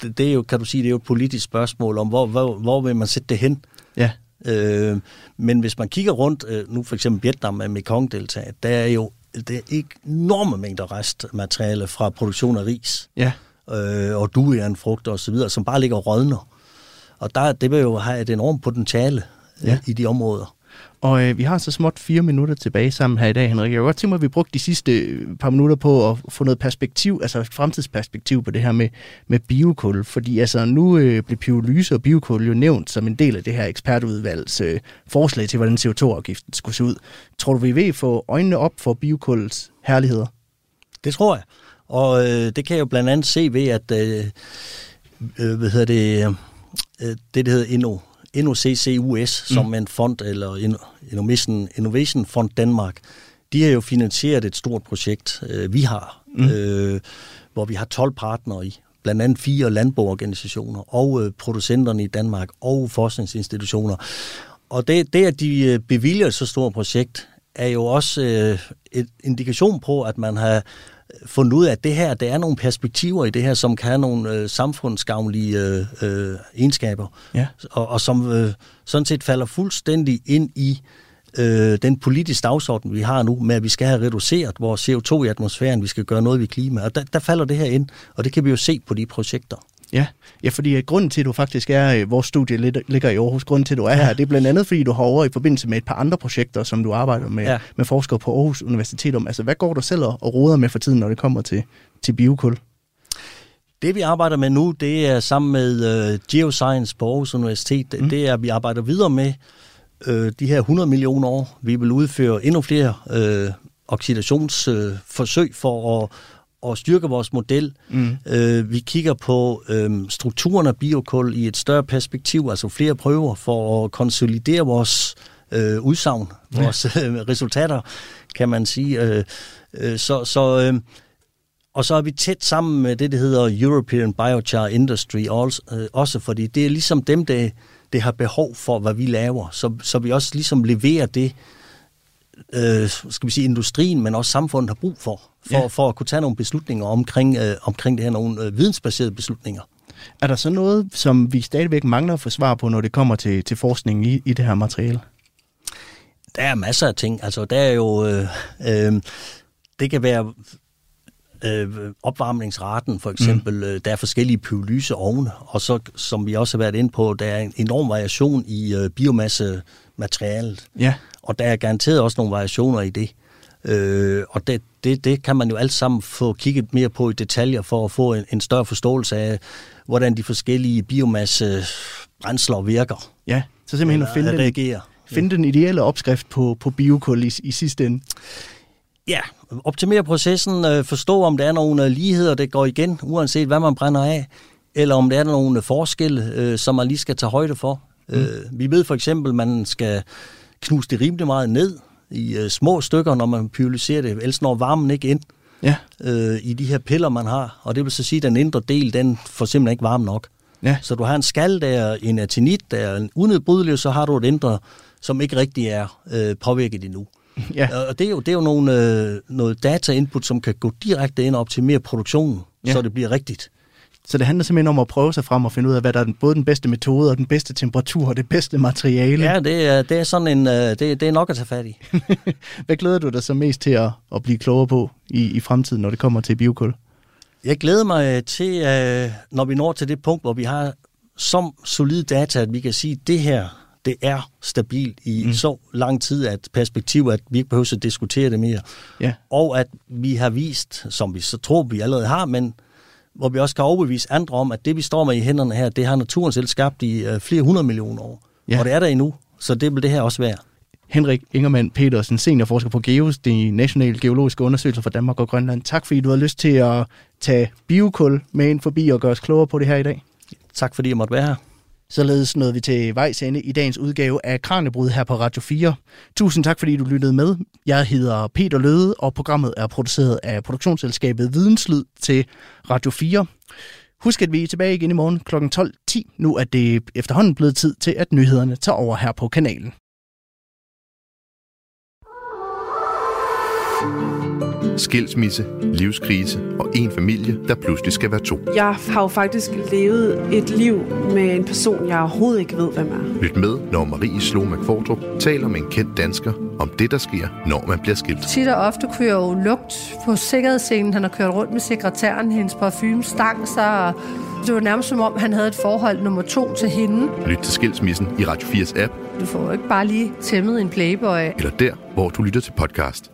det, er jo, kan du sige, det er jo et politisk spørgsmål om, hvor, hvor, hvor vil man sætte det hen? Ja. Øh, men hvis man kigger rundt, øh, nu for eksempel Vietnam med Mekong-deltaget, der er jo det er enorme mængder restmateriale fra produktion af ris. Ja. Øh, og dueanfrugter osv., som bare ligger og rådner. Og der, det vil jo have et enormt potentiale øh, ja. i de områder. Og øh, vi har så småt fire minutter tilbage sammen her i dag, Henrik. Jeg kunne godt tænke mig, at vi brugte de sidste øh, par minutter på at få noget perspektiv, altså et fremtidsperspektiv på det her med, med biokul. Fordi altså, nu øh, blev pyrolyse og biokul jo nævnt som en del af det her ekspertudvalgs øh, forslag til, hvordan CO2-afgiften skulle se ud. Tror du, vi vil få øjnene op for biokuls herligheder? Det tror jeg. Og øh, det kan jeg jo blandt andet se ved, at øh, øh, hvad hedder det, øh, øh det, der hedder Inno, InnoCCUS, mm. som en fond, eller Innovation, Innovation Fond Danmark, de har jo finansieret et stort projekt, øh, vi har, mm. øh, hvor vi har 12 partnere i, blandt andet fire landboorganisationer, og øh, producenterne i Danmark, og forskningsinstitutioner. Og det, det, at de øh, bevilger et så stort projekt, er jo også øh, et indikation på, at man har fundet ud af, at det her, der er nogle perspektiver i det her, som kan have nogle øh, samfundsgavnlige øh, øh, egenskaber, ja. og, og som øh, sådan set falder fuldstændig ind i øh, den politiske dagsorden, vi har nu, med at vi skal have reduceret vores CO2 i atmosfæren, vi skal gøre noget ved klima, og der, der falder det her ind, og det kan vi jo se på de projekter. Ja, ja fordi uh, grunden til, at du faktisk er, uh, vores studie ligger i Aarhus, grunden til, at du er ja. her, det er blandt andet, fordi du har over i forbindelse med et par andre projekter, som du arbejder med, ja. med forskere på Aarhus Universitet om. Altså, hvad går du selv og roder med for tiden, når det kommer til, til biokul? Det vi arbejder med nu, det er sammen med uh, Geoscience på Aarhus Universitet, mm. det er, at vi arbejder videre med uh, de her 100 millioner år. Vi vil udføre endnu flere uh, oxidationsforsøg uh, for at og styrke vores model. Mm. Øh, vi kigger på øh, strukturen af biokul i et større perspektiv, altså flere prøver for at konsolidere vores øh, udsagn, ja. vores øh, resultater, kan man sige. Øh, øh, så, så, øh, og så er vi tæt sammen med det, der hedder European Biochar Industry, også, øh, også fordi det er ligesom dem, der, der har behov for, hvad vi laver. Så, så vi også ligesom leverer det, øh, skal vi sige, industrien, men også samfundet har brug for, for, ja. for at kunne tage nogle beslutninger omkring, øh, omkring det her, nogle øh, vidensbaserede beslutninger. Er der så noget, som vi stadigvæk mangler at få svar på, når det kommer til, til forskning i, i det her materiale? Der er masser af ting. Altså, der er jo... Øh, øh, det kan være øh, opvarmningsraten for eksempel. Mm. Der er forskellige pyrolyseovne, og så, som vi også har været inde på, der er en enorm variation i øh, biomassematerialet. Ja. Og der er garanteret også nogle variationer i det. Øh, og det, det, det kan man jo alt sammen få kigget mere på i detaljer for at få en, en større forståelse af, hvordan de forskellige biomasse-brændsler virker. Ja, så simpelthen at finde, den, finde den ideelle opskrift på, på biokul i, i sidste ende. Ja, optimere processen, øh, forstå om der er nogle øh, ligheder, der går igen, uanset hvad man brænder af, eller om der er nogle forskelle, øh, som man lige skal tage højde for. Mm. Vi ved for eksempel, man skal knuse det rimelig meget ned i øh, små stykker, når man pyrolyserer det, ellers når varmen ikke ind ja. øh, i de her piller, man har. Og det vil så sige, at den indre del, den får simpelthen ikke varme nok. Ja. Så du har en skal, der er en atinit, der er en unedbrydelig, så har du et indre, som ikke rigtig er øh, påvirket endnu. Ja. Og det er jo, det er jo nogle, øh, noget data-input, som kan gå direkte ind og optimere produktionen, ja. så det bliver rigtigt. Så det handler simpelthen om at prøve sig frem og finde ud af, hvad der er den, både den bedste metode og den bedste temperatur og det bedste materiale. Ja, det er, det er sådan en, øh, det, det er nok at tage fat i. hvad glæder du dig så mest til at, at blive klogere på i, i fremtiden, når det kommer til biokul? Jeg glæder mig til, øh, når vi når til det punkt, hvor vi har så solid data, at vi kan sige, at det her, det er stabilt i mm. så lang tid, at perspektiv, at vi ikke behøver at diskutere det mere. Ja. Og at vi har vist, som vi så tror, vi allerede har, men hvor vi også kan overbevise andre om, at det, vi står med i hænderne her, det har naturen selv skabt i øh, flere hundrede millioner år. Ja. Og det er der endnu, så det vil det her også være. Henrik Ingermann Petersen, seniorforsker på GEOS, de nationale geologiske undersøgelser for Danmark og Grønland. Tak fordi du har lyst til at tage biokul med ind forbi og gøre os klogere på det her i dag. Tak fordi jeg måtte være her. Således nåede vi til vejs ende i dagens udgave af Kranjebrud her på Radio 4. Tusind tak, fordi du lyttede med. Jeg hedder Peter Løde, og programmet er produceret af produktionsselskabet Videnslyd til Radio 4. Husk, at vi er tilbage igen i morgen kl. 12.10. Nu er det efterhånden blevet tid til, at nyhederne tager over her på kanalen. Skilsmisse, livskrise og en familie, der pludselig skal være to. Jeg har jo faktisk levet et liv med en person, jeg overhovedet ikke ved, hvem er. Lyt med, når Marie Slå McFordrup taler med en kendt dansker om det, der sker, når man bliver skilt. Tit og ofte jeg jo lugt på sikkerhedsscenen. Han har kørt rundt med sekretæren, hendes parfume stang sig, og det var nærmest som om, han havde et forhold nummer to til hende. Lyt til Skilsmissen i Radio 4's app, Du får jo ikke bare lige tæmmet en playboy. eller der, hvor du lytter til podcast.